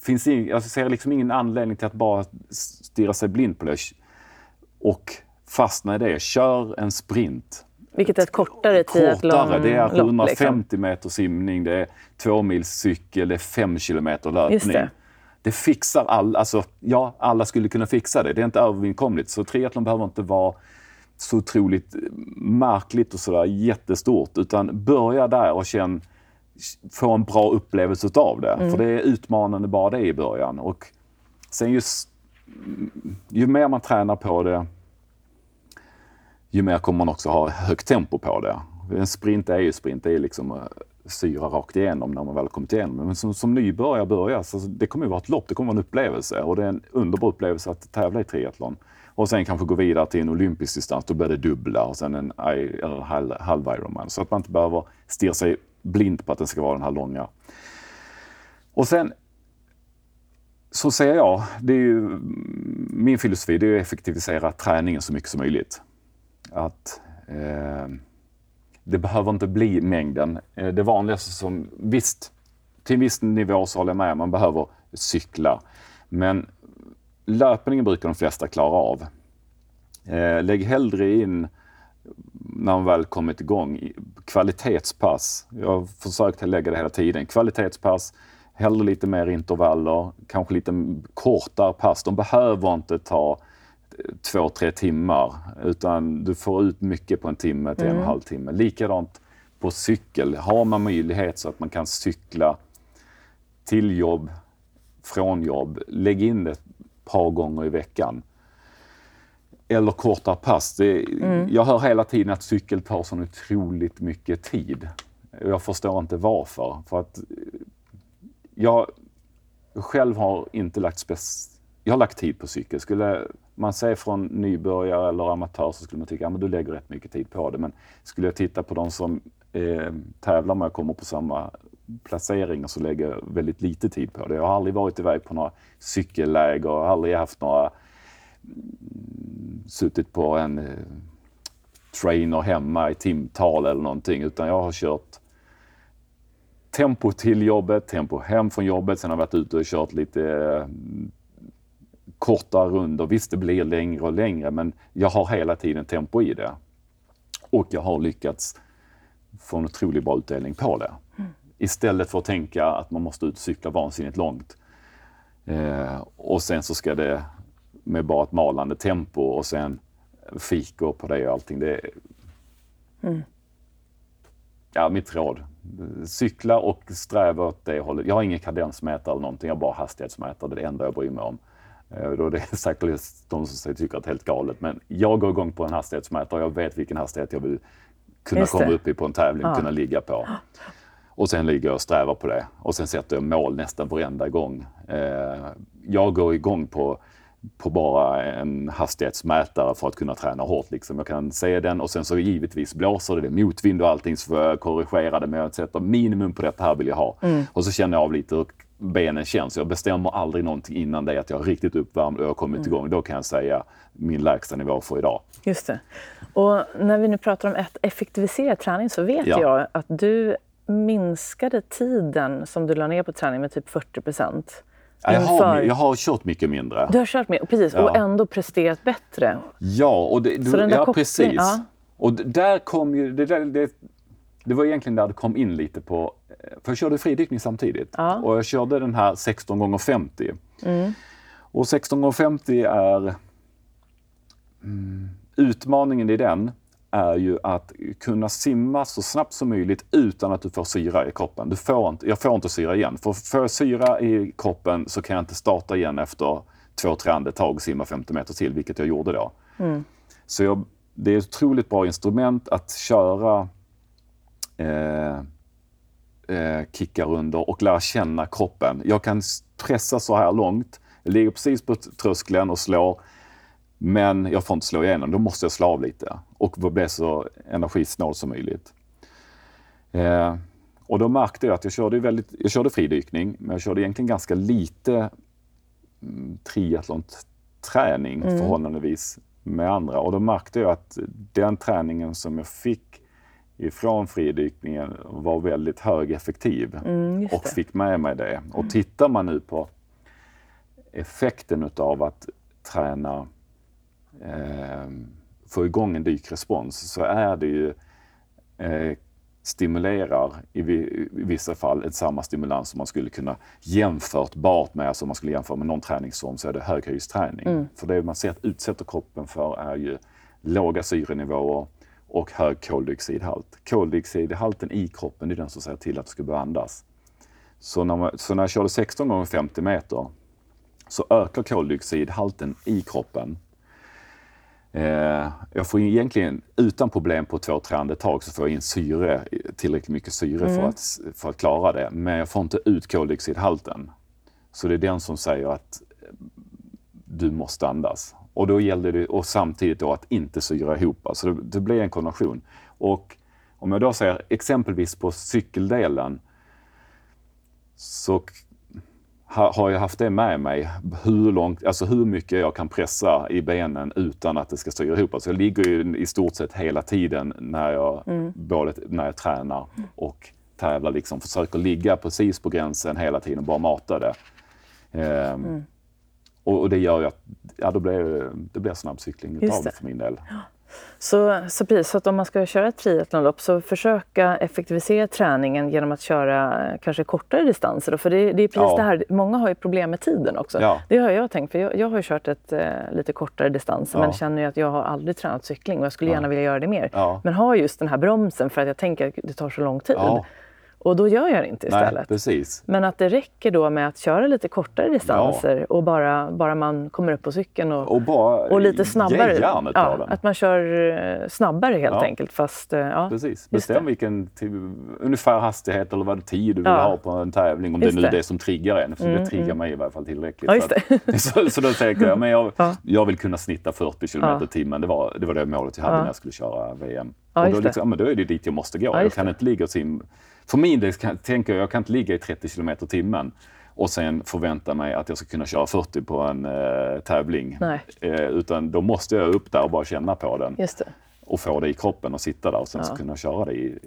Finns in, jag ser liksom ingen anledning till att bara stirra sig blind på det och fastna i det. Kör en sprint. Vilket är ett kortare triathlon Kortare, det är 150 liksom. meter simning, det är två mils cykel, det är fem kilometer löpning. Det. det. fixar alla, alltså ja, alla skulle kunna fixa det. Det är inte övervinkomligt. Så triathlon behöver inte vara så otroligt märkligt och sådär jättestort. Utan börja där och känn, få en bra upplevelse av det. Mm. För det är utmanande bara det i början. Och sen just, ju mer man tränar på det, ju mer kommer man också ha högt tempo på det. En sprint är ju sprint, det är liksom eh, syra rakt igenom när man väl kommit igenom. Men som, som nybörjare börja, så det kommer ju vara ett lopp, det kommer vara en upplevelse och det är en underbar upplevelse att tävla i triathlon. Och sen kanske gå vidare till en olympisk distans, då blir det dubbla och sen en eller halv, halv Ironman. Så att man inte behöver stirra sig blind på att den ska vara den här långa. Och sen så säger jag, det är ju min filosofi, det är att effektivisera träningen så mycket som möjligt. Att eh, det behöver inte bli mängden. Eh, det vanligaste som, visst, till en viss nivå så håller jag med, man behöver cykla. Men löpningen brukar de flesta klara av. Eh, lägg hellre in, när man väl kommit igång, kvalitetspass. Jag har försökt lägga det hela tiden. Kvalitetspass, hellre lite mer intervaller, kanske lite kortare pass. De behöver inte ta två, tre timmar utan du får ut mycket på en timme till mm. en halvtimme. Likadant på cykel. Har man möjlighet så att man kan cykla till jobb, från jobb, lägg in det par gånger i veckan. Eller kortare pass. Det, mm. Jag hör hela tiden att cykel tar så otroligt mycket tid. Jag förstår inte varför. För att jag själv har inte lagt spec jag har lagt tid på cykel. Skulle man se från nybörjare eller amatör så skulle man tycka att ja, du lägger rätt mycket tid på det. Men skulle jag titta på de som eh, tävlar med och kommer på samma placeringar så lägger jag väldigt lite tid på det. Jag har aldrig varit iväg på några cykelläger jag har aldrig haft några mm, suttit på en eh, trainer hemma i timtal eller någonting utan jag har kört tempo till jobbet, tempo hem från jobbet. Sen har jag varit ute och kört lite mm, korta runder. Visst, det blir längre och längre, men jag har hela tiden tempo i det. Och jag har lyckats få en otroligt bra utdelning på det. Mm. Istället för att tänka att man måste ut och cykla vansinnigt långt. Eh, och sen så ska det med bara ett malande tempo och sen fikor på det och allting. Det mm. Ja, mitt råd. Cykla och sträva åt det hållet. Jag har ingen kadensmätare eller någonting, jag har bara hastighetsmätare. Det är det enda jag bryr mig om. Eh, då det är *laughs* säkert de som tycker att det är helt galet. Men jag går igång på en hastighetsmätare. Jag vet vilken hastighet jag vill kunna komma upp i på en tävling, ja. kunna ligga på. Och sen ligger jag och strävar på det. Och sen sätter jag mål nästan varenda gång. Eh, jag går igång på, på bara en hastighetsmätare för att kunna träna hårt. Liksom. Jag kan se den och sen så givetvis blåser det, motvind och allting så får jag korrigera det. Men jag sätter minimum på detta här vill jag ha. Mm. Och så känner jag av lite hur benen känns. Jag bestämmer aldrig någonting innan det att jag är riktigt uppvärmd och jag har kommit mm. igång. Då kan jag säga min lägsta nivå för idag. Just det. Och när vi nu pratar om att effektivisera träning så vet ja. jag att du minskade tiden som du la ner på träning med typ 40 procent. Ja, jag, har, jag har kört mycket mindre. Du har kört mer, precis, ja. och ändå presterat bättre. Ja, och det, du, ja precis. Ja. Och där kom ju, det, det, det var egentligen där det kom in lite på, för jag körde fridykning samtidigt ja. och jag körde den här 16 gånger 50 mm. Och 16 gånger 50 är mm, utmaningen i den är ju att kunna simma så snabbt som möjligt utan att du får syra i kroppen. Du får inte, jag får inte syra igen. För får jag syra i kroppen så kan jag inte starta igen efter två, tre andetag och simma 50 meter till, vilket jag gjorde då. Mm. Så jag, det är ett otroligt bra instrument att köra eh, eh, kickarunder och lära känna kroppen. Jag kan pressa så här långt, jag ligger precis på tröskeln och slår men jag får inte slå igenom, då måste jag slå av lite och bli så energisnål som möjligt. Eh, och då märkte jag att jag körde, väldigt, jag körde fridykning, men jag körde egentligen ganska lite mm, triathlonträning mm. förhållandevis med andra. Och då märkte jag att den träningen som jag fick ifrån fridykningen var väldigt högeffektiv mm, och fick med mig det. Och mm. tittar man nu på effekten utav att träna eh, få igång en dykrespons så är det ju eh, stimulerar i, i, vissa fall ett samma stimulans som man skulle kunna jämförtbart med, alltså om man skulle jämföra med någon träningsform så är det höghöjdsträning. Mm. För det man ser att utsätter kroppen för är ju låga syrenivåer och hög koldioxidhalt. Koldioxidhalten i kroppen är den som säger till att du ska börja andas. Så när, man, så när jag körde 16 gånger 50 meter så ökar koldioxidhalten i kroppen jag får egentligen utan problem på två, tre andetag så får jag in syre, tillräckligt mycket syre mm. för, att, för att klara det. Men jag får inte ut koldioxidhalten. Så det är den som säger att du måste andas. Och då gäller det och samtidigt då att inte syra ihop. Så det, det blir en kombination. Och om jag då säger exempelvis på cykeldelen så har jag haft det med mig, hur, långt, alltså hur mycket jag kan pressa i benen utan att det ska styra ihop. Alltså jag ligger ju i stort sett hela tiden när jag, mm. både när jag tränar och tävlar. Liksom, försöker ligga precis på gränsen hela tiden och bara mata det. Ehm, mm. och, och, det gör ju att ja, då blir, det blir snabbcykling utav det för min del. Så, så precis, så att om man ska köra ett triathlonlopp så försöka effektivisera träningen genom att köra eh, kanske kortare distanser. Då, för det, det är precis ja. det här, många har ju problem med tiden också. Ja. Det har jag tänkt, för jag, jag har ju kört ett eh, lite kortare distanser ja. men känner ju att jag har aldrig tränat cykling och jag skulle gärna vilja göra det mer. Men har just den här bromsen för att jag tänker att det tar så lång tid. Och då gör jag det inte istället. Nej, precis. Men att det räcker då med att köra lite kortare distanser ja. och bara, bara man kommer upp på cykeln och, och, bara och lite snabbare. Ja, att man kör eh, snabbare helt ja. enkelt. Fast, eh, ja, precis. Bestäm vilken ungefär hastighet eller vad tid du vill ha på en tävling. Om just det nu är det som triggar en. För mm, det triggar mm. mig i varje fall tillräckligt. Ja, så, *laughs* så, så, då tänker jag, men jag, *laughs* jag vill kunna snitta 40 km i timmen. Det var, det var det målet jag hade när jag skulle köra VM. och då, liksom, men då är det dit jag måste gå. jag kan inte ligga och simma för min del kan, tänker jag, jag kan inte ligga i 30 km i timmen och sen förvänta mig att jag ska kunna köra 40 på en eh, tävling. Eh, utan då måste jag upp där och bara känna på den. Och få det i kroppen och sitta där och sen ja. kunna köra det i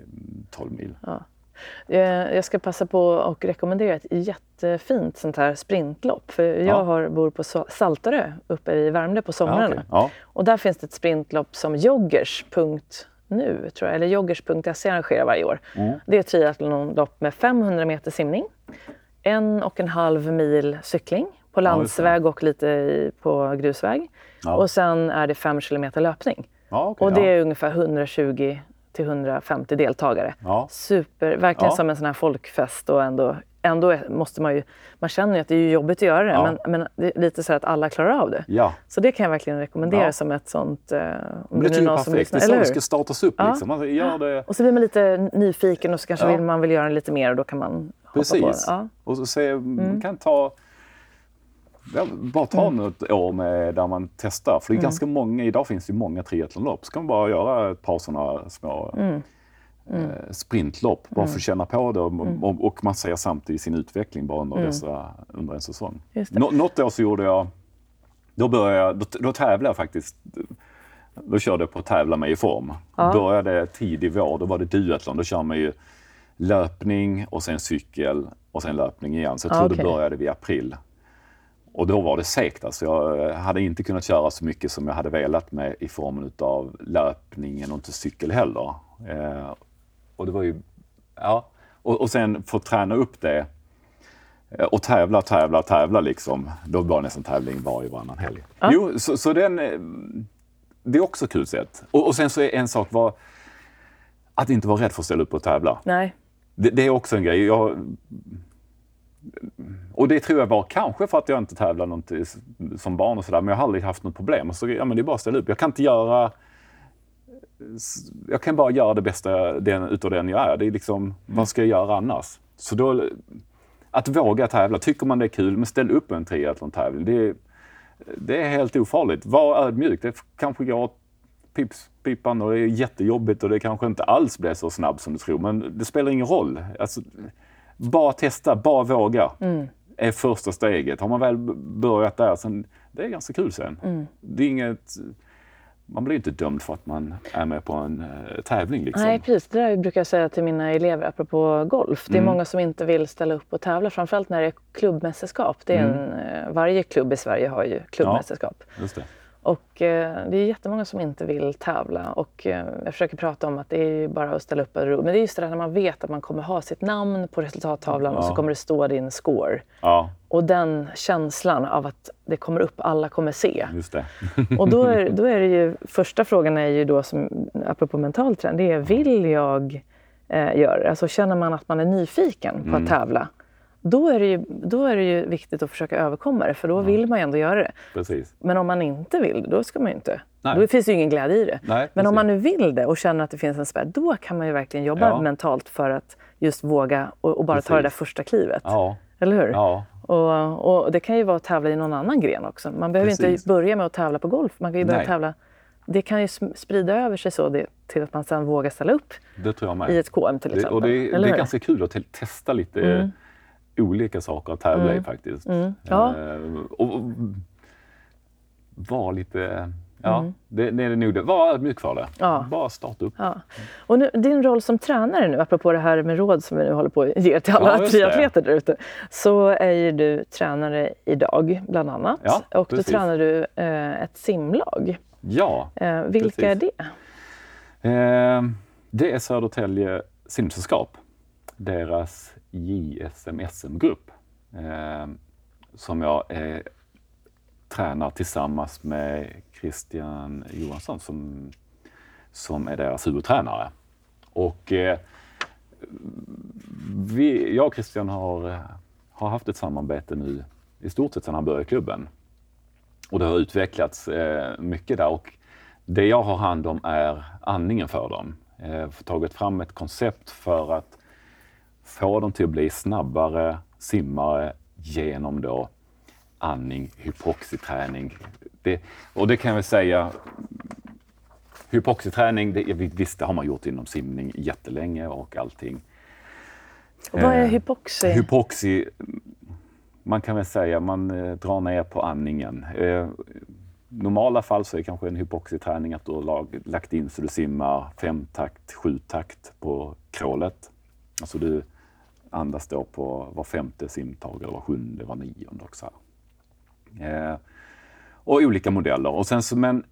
12 mm, mil. Ja. Jag ska passa på och rekommendera ett jättefint sånt här sprintlopp. För jag ja. har, bor på Saltarö uppe i Värmdö på sommaren. Ja, okay. ja. Och där finns det ett sprintlopp som joggers.nu, tror jag, eller joggers.se arrangerar varje år. Mm. Det är triathlonlopp med 500 meter simning, en och en halv mil cykling på landsväg och lite på grusväg. Och sen är det fem kilometer löpning. Okay, och det är ungefär 120 till 150 deltagare. Ja. Super, verkligen ja. som en sån här folkfest och ändå, ändå måste man ju, man känner ju att det är jobbigt att göra det ja. men, men det är lite så att alla klarar av det. Ja. Så det kan jag verkligen rekommendera som ett sånt... Eh, om det, det är ju perfekt, det är så det ska startas upp. Liksom. Man gör det... Och så blir man lite nyfiken och så kanske vill man vill göra lite mer och då kan man hoppa Precis. på det. Och så se, mm. kan ta bara ta mm. något år med, där man testar. För det är mm. ganska många, idag finns det ju många triathlonlopp. Så kan man bara göra ett par sådana små mm. Mm. Eh, sprintlopp. Bara för att känna på det och, och, man ser samtidigt sin utveckling bara under, mm. dessa, under en säsong. Nå, något år så gjorde jag, då, började jag, då, då tävlade jag faktiskt då körde jag på att tävla mig i form. Ja. Började tidig vår, då var det duathlon. Då kör man ju löpning och sen cykel och sen löpning igen. Så jag tror okay. det började vid april. Och då var det segt. Alltså jag hade inte kunnat köra så mycket som jag hade velat med i formen av löpningen och inte cykel heller. Eh, och det var ju, ja. Och, och sen få träna upp det eh, och tävla, tävla, tävla liksom. Då var det nästan tävling varje varannan helg. Ja. Jo, så, så den, eh, det är också kul sätt. Och, och sen så är en sak var att inte vara rädd för att ställa upp och tävla. Nej. Det, det är också en grej. Jag, och det tror jag var kanske för att jag inte tävlade något som barn och sådär, men jag har aldrig haft något problem. Så ja, men det är bara att ställa upp. Jag kan inte göra... Jag kan bara göra det bästa den, utav den jag är. Det är liksom, vad ska jag göra annars? Så då, att våga tävla. Tycker man det är kul, men ställ upp en triathlon-tävling. Det, det är helt ofarligt. Var ödmjuk. Det kanske går pips, pipan och det är jättejobbigt och det kanske inte alls blir så snabbt som du tror, men det spelar ingen roll. Alltså, bara testa, bara våga. Mm. är första steget. Har man väl börjat där, sen, det är ganska kul sen. Mm. Det är inget, man blir inte dömd för att man är med på en uh, tävling. Liksom. Nej, precis. Det där brukar jag säga till mina elever apropå golf. Det är mm. många som inte vill ställa upp och tävla, framförallt när det är klubbmästerskap. Det är mm. en, uh, varje klubb i Sverige har ju klubbmästerskap. Ja, och eh, det är jättemånga som inte vill tävla och eh, jag försöker prata om att det är bara att ställa upp och ro. Men det är just det där när man vet att man kommer ha sitt namn på resultattavlan ja. och så kommer det stå din score. Ja. Och den känslan av att det kommer upp, alla kommer se. Just det. och då är, *laughs* då är det ju, första frågan är ju då, som, apropå mental träning, det är vill jag eh, göra det? Alltså känner man att man är nyfiken på mm. att tävla? Då är, det ju, då är det ju viktigt att försöka överkomma det, för då vill man ju ändå göra det. Precis. Men om man inte vill det, då ska man ju inte. Nej. Då finns ju ingen glädje i det. Nej, Men om man nu vill det och känner att det finns en spärr, då kan man ju verkligen jobba ja. mentalt för att just våga och, och bara precis. ta det där första klivet. Ja. Eller hur? Ja. Och, och, det kan ju vara att tävla i någon annan gren också. Man behöver precis. inte börja med att tävla på golf. Man kan ju börja tävla det kan ju sprida över sig så det, till att man sen vågar ställa upp i ett KM till exempel. Det, och det, det är ganska kul att testa lite mm olika saker att tävla mm. i faktiskt. Mm. Ja. Uh, och, och var lite Ja, mm. det, det är nog det. Var ödmjuk för det. Ja. Bara starta upp. Ja. Och nu, din roll som tränare nu, apropå det här med råd som vi nu håller på att ge till alla ja, triatleter där ute, så är ju du tränare idag bland annat. Ja, och precis. då tränar du eh, ett simlag. Ja, eh, Vilka precis. är det? Eh, det är Södertälje simsällskap. Deras JSM-SM-grupp eh, som jag eh, tränar tillsammans med Christian Johansson som, som är deras huvudtränare. Och eh, vi, jag och Christian har, har haft ett samarbete nu i stort sett sedan han började i klubben. Och det har utvecklats eh, mycket där och det jag har hand om är andningen för dem. Eh, tagit fram ett koncept för att få dem till att bli snabbare simmare genom då andning, hypoxiträning. Det, och det kan jag väl säga, hypoxiträning, det, visst det har man gjort inom simning jättelänge och allting. Och vad är eh, hypoxi? hypoxi, man kan väl säga man eh, drar ner på andningen. Eh, normala fall så är kanske en hypoxiträning att du har lag, lagt in så du simmar femtakt, sjutakt på krålet Alltså du andas då på var femte simtag eller var sjunde, var nionde och så eh, och olika modeller. Och sen så, men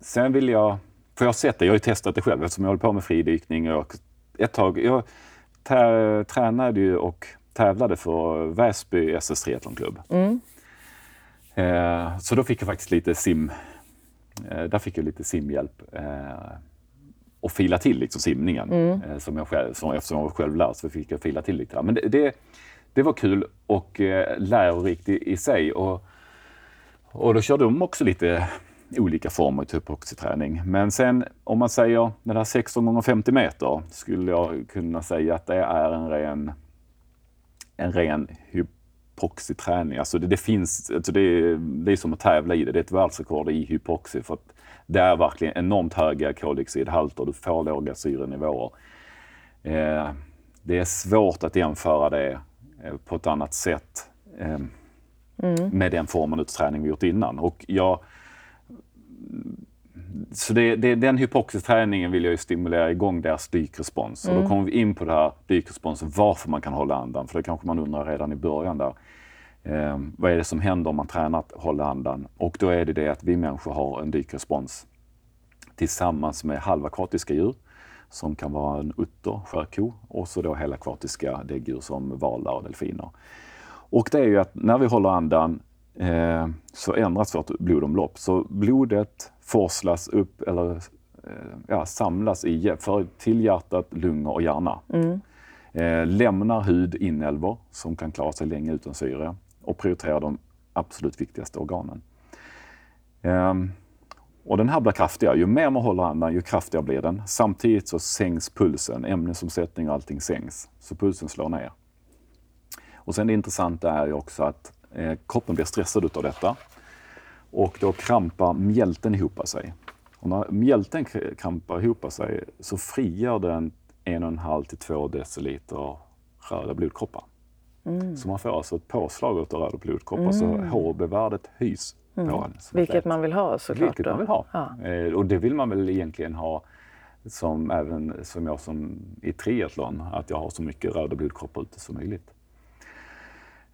sen vill jag, för jag har sett det, jag har ju testat det själv eftersom jag håller på med fridykning. Och ett tag, jag tränade ju och tävlade för Väsby SS triathlonklubb. Mm. Eh, så då fick jag faktiskt lite sim, eh, där fick jag lite simhjälp. Och fila till liksom simningen. Mm. Eh, som jag själv, som, eftersom jag var självlärd så fick jag fila till lite där. Men det, det, det var kul och eh, lärorikt i, i, sig. Och, och då körde de också lite olika former av hypoxiträning. Men sen om man säger den här 16 gånger 50 meter skulle jag kunna säga att det är en ren, en ren hypoxiträning. Alltså det, det finns, alltså det, det är som att tävla i det. Det är ett världsrekord i hypoxi. För att det är verkligen enormt höga koldioxidhalter. Du får låga syrenivåer. Eh, det är svårt att jämföra det eh, på ett annat sätt eh, mm. med den formen av träning vi gjort innan. Och jag, så det, det, den hypoxiträningen vill jag ju stimulera igång deras dykrespons. Mm. Och då kommer vi in på det här dykresponsen, varför man kan hålla andan. För det kanske man undrar redan i början där. Eh, vad är det som händer om man tränar att hålla andan? Och då är det det att vi människor har en dykrespons tillsammans med halvakvatiska djur som kan vara en utter, skärko och så då helakvatiska däggdjur som valar och delfiner. Och det är ju att när vi håller andan eh, så ändras vårt blodomlopp. Så blodet forslas upp eller eh, ja, samlas i, för, till hjärtat, lungor och hjärna. Mm. Eh, lämnar hud, inälvor som kan klara sig länge utan syre och prioriterar de absolut viktigaste organen. Ehm, och den här blir kraftigare. Ju mer man håller andan, ju kraftigare blir den. Samtidigt så sänks pulsen. Ämnesomsättning och allting sänks. Så pulsen slår ner. Och sen det intressanta är ju också att eh, kroppen blir stressad utav detta. Och då krampar mjälten ihop sig. Och när mjälten krampar ihop sig så frigör den 1,5 till 2 deciliter röda blodkroppar. Mm. Så man får alltså ett påslag av röda blodkroppar mm. så HB-värdet höjs mm. på en. Vilket man vill ha såklart. Vilket då. man vill ha. Ja. Eh, och det vill man väl egentligen ha som även som jag som i triathlon, att jag har så mycket röda blodkroppar ute som möjligt.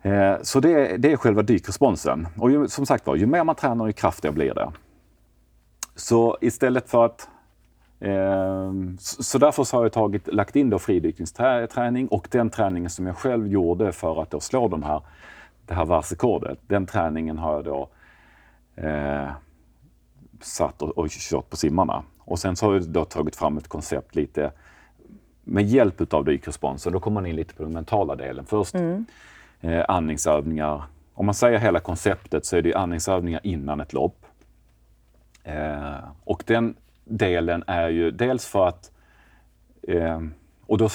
Eh, så det, det är själva dykresponsen. Och ju, som sagt var, ju mer man tränar, ju kraftigare blir det. Så istället för att så därför har jag tagit, lagt in då fridykningsträning och den träningen som jag själv gjorde för att då slå de här, det här världsrekordet. Den träningen har jag då eh, satt och, och kört på simmarna. Och sen så har jag då tagit fram ett koncept lite med hjälp av dykresponsen. Då kommer man in lite på den mentala delen. Först mm. eh, andningsövningar. Om man säger hela konceptet så är det andningsövningar innan ett lopp. Eh, och den delen är ju dels för att, eh, och då,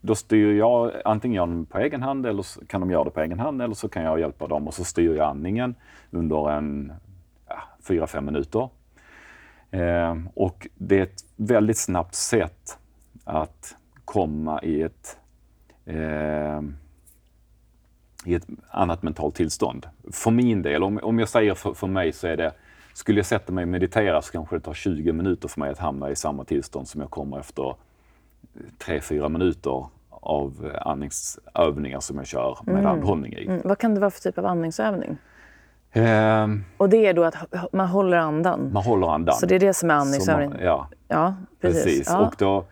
då styr jag, antingen gör de på egen hand eller så kan de göra det på egen hand eller så kan jag hjälpa dem och så styr jag andningen under en ja, fyra, fem minuter. Eh, och det är ett väldigt snabbt sätt att komma i ett, eh, i ett annat mentalt tillstånd. För min del, om, om jag säger för, för mig så är det skulle jag sätta mig och meditera så kanske det tar 20 minuter för mig att hamna i samma tillstånd som jag kommer efter 3-4 minuter av andningsövningar som jag kör med mm. andhållning i. Mm. Vad kan det vara för typ av andningsövning? Eh, och det är då att man håller andan? Man håller andan. Så det är det som är andningsövning? Ja. ja, precis. precis. Ja. Och, då,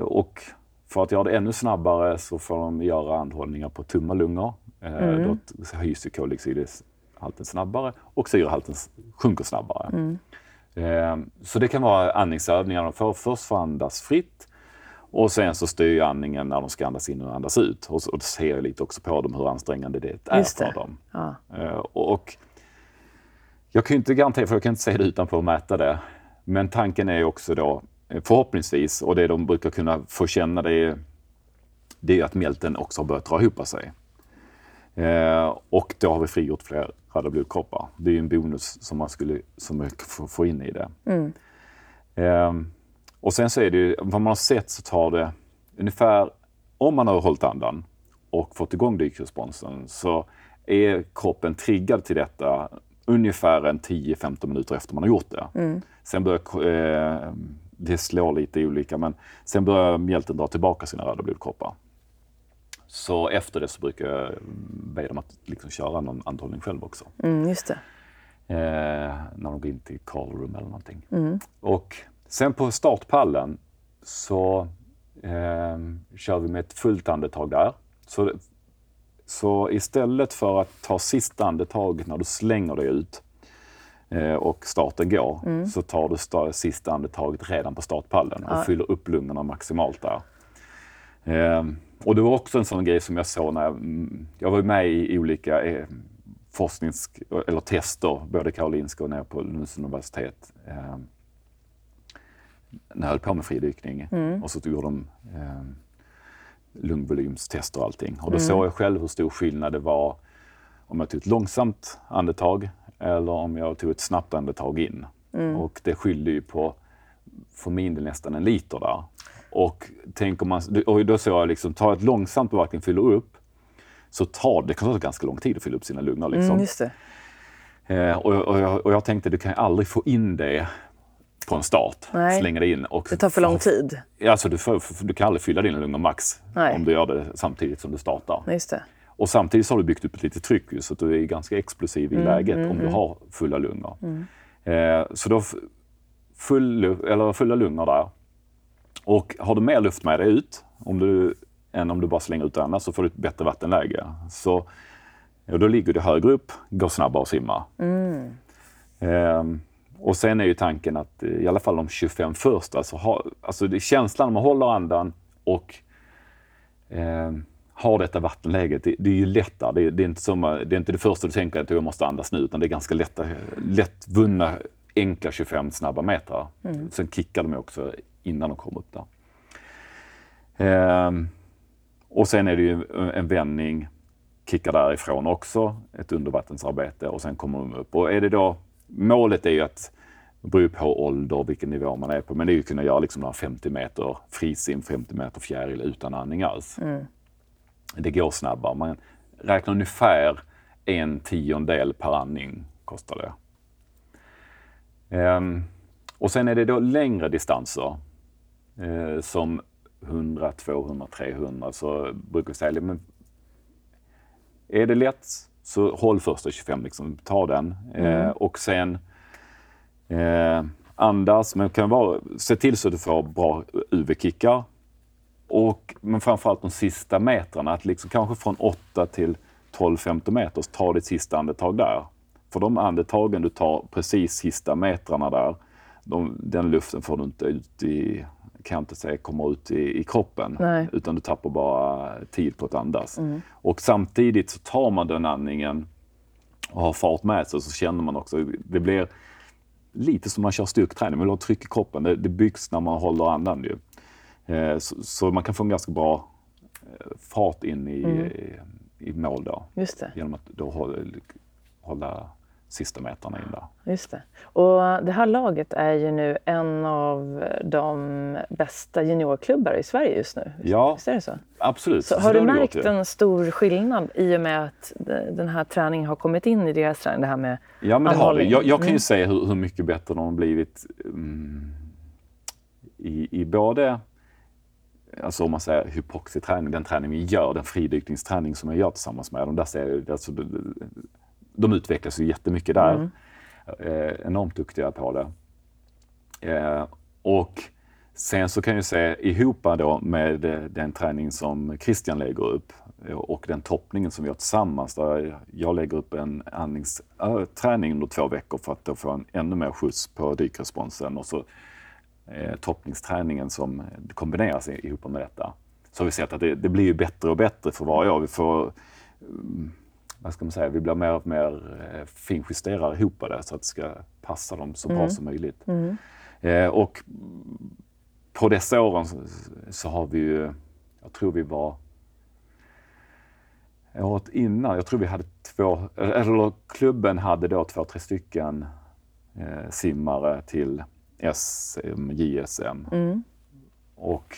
och för att göra det ännu snabbare så får de göra andhållningar på tumma lungor. Eh, mm. Då höjs ju koldioxid halten snabbare och syrehalten sjunker snabbare. Mm. Eh, så det kan vara andningsövningar. De får först få andas fritt och sen så styr andningen när de ska andas in och andas ut. Och, så, och ser jag lite också på dem hur ansträngande det är det. för dem. Ja. Eh, och, och, jag kan inte garantera, för jag kan inte se det utanpå och mäta det. Men tanken är också då eh, förhoppningsvis, och det de brukar kunna få känna det är, det är att mjälten också har börjat dra ihop sig. Eh, och då har vi frigjort fler röda blodkroppar. Det är en bonus som man skulle som få in i det. Mm. Eh, och sen så är det ju, vad man har sett så tar det ungefär, om man har hållit andan och fått igång dykresponsen så är kroppen triggad till detta ungefär en 10-15 minuter efter man har gjort det. Mm. Sen börjar eh, det slår lite olika men sen börjar mjälten dra tillbaka sina röda blodkroppar. Så efter det så brukar jag be dem att liksom köra någon andhållning själv också. Mm, just det. Eh, när de går in till call room eller någonting. Mm. Och sen på startpallen så eh, kör vi med ett fullt andetag där. Så, så istället för att ta sista andetaget när du slänger dig ut eh, och starten går, mm. så tar du sista andetaget redan på startpallen och ja. fyller upp lungorna maximalt där. Och det var också en sån grej som jag såg när jag, mm, jag var med i olika eh, forsknings eller tester, både Karolinska och nere på Lunds universitet. Eh, när jag höll på med fridykning mm. och så gjorde de eh, lungvolymstester och allting. Och då mm. såg jag själv hur stor skillnad det var om jag tog ett långsamt andetag eller om jag tog ett snabbt andetag in. Mm. Och det skilde ju på, för min del, nästan en liter där. Och, tänk om man, och då såg jag liksom, ta ett långsamt och verkligen fyller upp, så tar det kan ta ganska lång tid att fylla upp sina lungor. Liksom. Mm, eh, och, och, jag, och jag tänkte, du kan aldrig få in det på en start. Nej. Slänga det in. Och det tar för lång tid. Alltså, du, får, du kan aldrig fylla dina lungor max Nej. om du gör det samtidigt som du startar. Just det. Och samtidigt så har du byggt upp ett litet tryck så att du är ganska explosiv i mm, läget mm, om du mm. har fulla lungor. Mm. Eh, så då full, eller fulla lungor där. Och har du mer luft med dig ut om du, än om du bara slänger ut det annars så får du ett bättre vattenläge. Så ja, då ligger du högre upp, går snabbare att simma. Mm. Eh, och sen är ju tanken att i alla fall de 25 första, alltså, ha, alltså det är känslan när man håller andan och eh, har detta vattenläget, det, det är ju lättare. Det, det, är inte som, det är inte det första du tänker att jag måste andas nu, utan det är ganska lätta, lättvunna, enkla 25 snabba meter. Mm. Sen kickar de också innan de kommer upp där. Eh, och sen är det ju en vändning, kickar därifrån också, ett undervattensarbete och sen kommer de upp. Och är det då målet är ju att, det beror på ålder vilken nivå man är på, men det är ju att kunna göra liksom 50 meter frisim, 50 meter fjäril utan andning alls. Mm. Det går snabbare. Man räknar ungefär en tiondel per andning kostar det. Um, och sen är det då längre distanser eh, som 100, 200, 300 så brukar vi säga, men är det lätt så håll första 25, liksom, ta den. Eh, mm. Eh, och sen eh, andas, men kan vara, se till så att du får bra UV-kickar. Och, men framförallt de sista metrarna, att liksom kanske från 8 till 12-15 meter, ta ditt sista andetag där. För de andetagen du tar precis sista metrarna där, de, den luften får du inte ut i, kan jag inte säga kommer ut i, i kroppen. Nej. Utan du tappar bara tid på att andas. Mm. Och samtidigt så tar man den andningen och har fart med sig så känner man också, det blir lite som man kör styrketräning, man vill ha tryck i kroppen. Det, det byggs när man håller andan ju. Eh, så, så, man kan få en ganska bra eh, fart in i, mm. i, i mål då. Genom att då hålla, hålla sista metrarna in där. Just det. Och det här laget är ju nu en av de bästa juniorklubbar i Sverige just nu. Ja, Visst är det så? absolut. Så, har du märkt en stor skillnad i och med att den här träningen har kommit in i deras träning? Det här med Ja, men det har det. Jag, jag kan ju mm. se hur, hur, mycket bättre de har blivit um, i, i både alltså om man säger hypoxiträning, den träning vi gör, den fridykningsträning som jag gör tillsammans med dem, där ser jag, alltså, de utvecklas ju jättemycket där. Mm. Eh, enormt duktiga på det. Eh, och sen så kan jag säga ihop då med den träning som Christian lägger upp eh, och den toppningen som vi har tillsammans där jag lägger upp en andningsträning under två veckor för att då få en ännu mer skjuts på dykresponsen och så eh, toppningsträningen som kombineras ihop med detta. Så har vi sett att det, det blir bättre och bättre för varje år. Vi får mm, vad ska man säga, vi blir mer och mer eh, finjusterar ihop det så att det ska passa dem så bra mm. som möjligt. Mm. Eh, och på dessa åren så, så, har vi ju, jag tror vi var året innan, jag tror vi hade två, eller klubben hade då två, tre stycken eh, simmare till SM, JSM. Mm. Och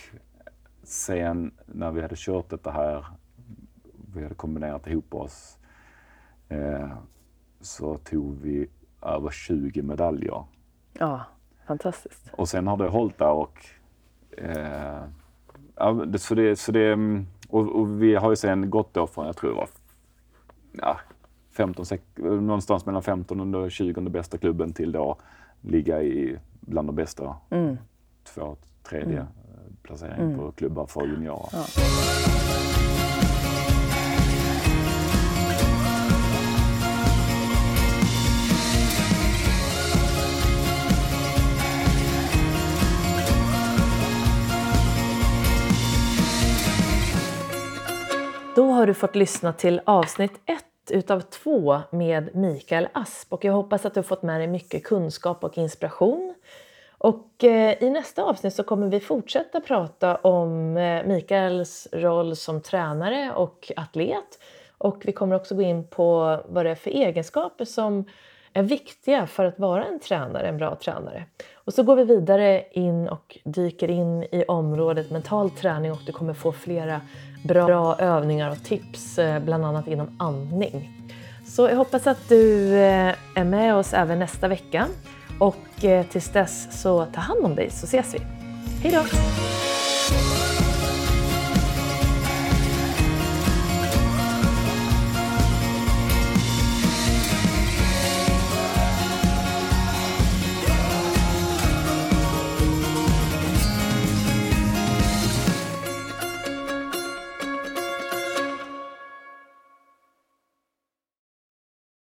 sen när vi hade kört detta här, vi hade kombinerat ihop oss, så tog vi över 20 medaljer. Ja, Fantastiskt. Och sen har det hållit där och eh, ja, så det, så det, och, och, vi har ju sen gått då från, jag tror det var ja, 15, någonstans mellan 15 och 20 bästa klubben till då ligga i bland de bästa mm. två, tredje mm. placering mm. på klubbar för juniorer. Ja. Då har du fått lyssna till avsnitt ett utav två med Mikael Asp och jag hoppas att du har fått med dig mycket kunskap och inspiration. Och eh, i nästa avsnitt så kommer vi fortsätta prata om eh, Mikaels roll som tränare och atlet. Och vi kommer också gå in på vad det är för egenskaper som är viktiga för att vara en tränare, en bra tränare. Och så går vi vidare in och dyker in i området mental träning och du kommer få flera bra övningar och tips, eh, bland annat inom andning. Så jag hoppas att du eh, är med oss även nästa vecka och eh, tills dess så ta hand om dig så ses vi. Hej då!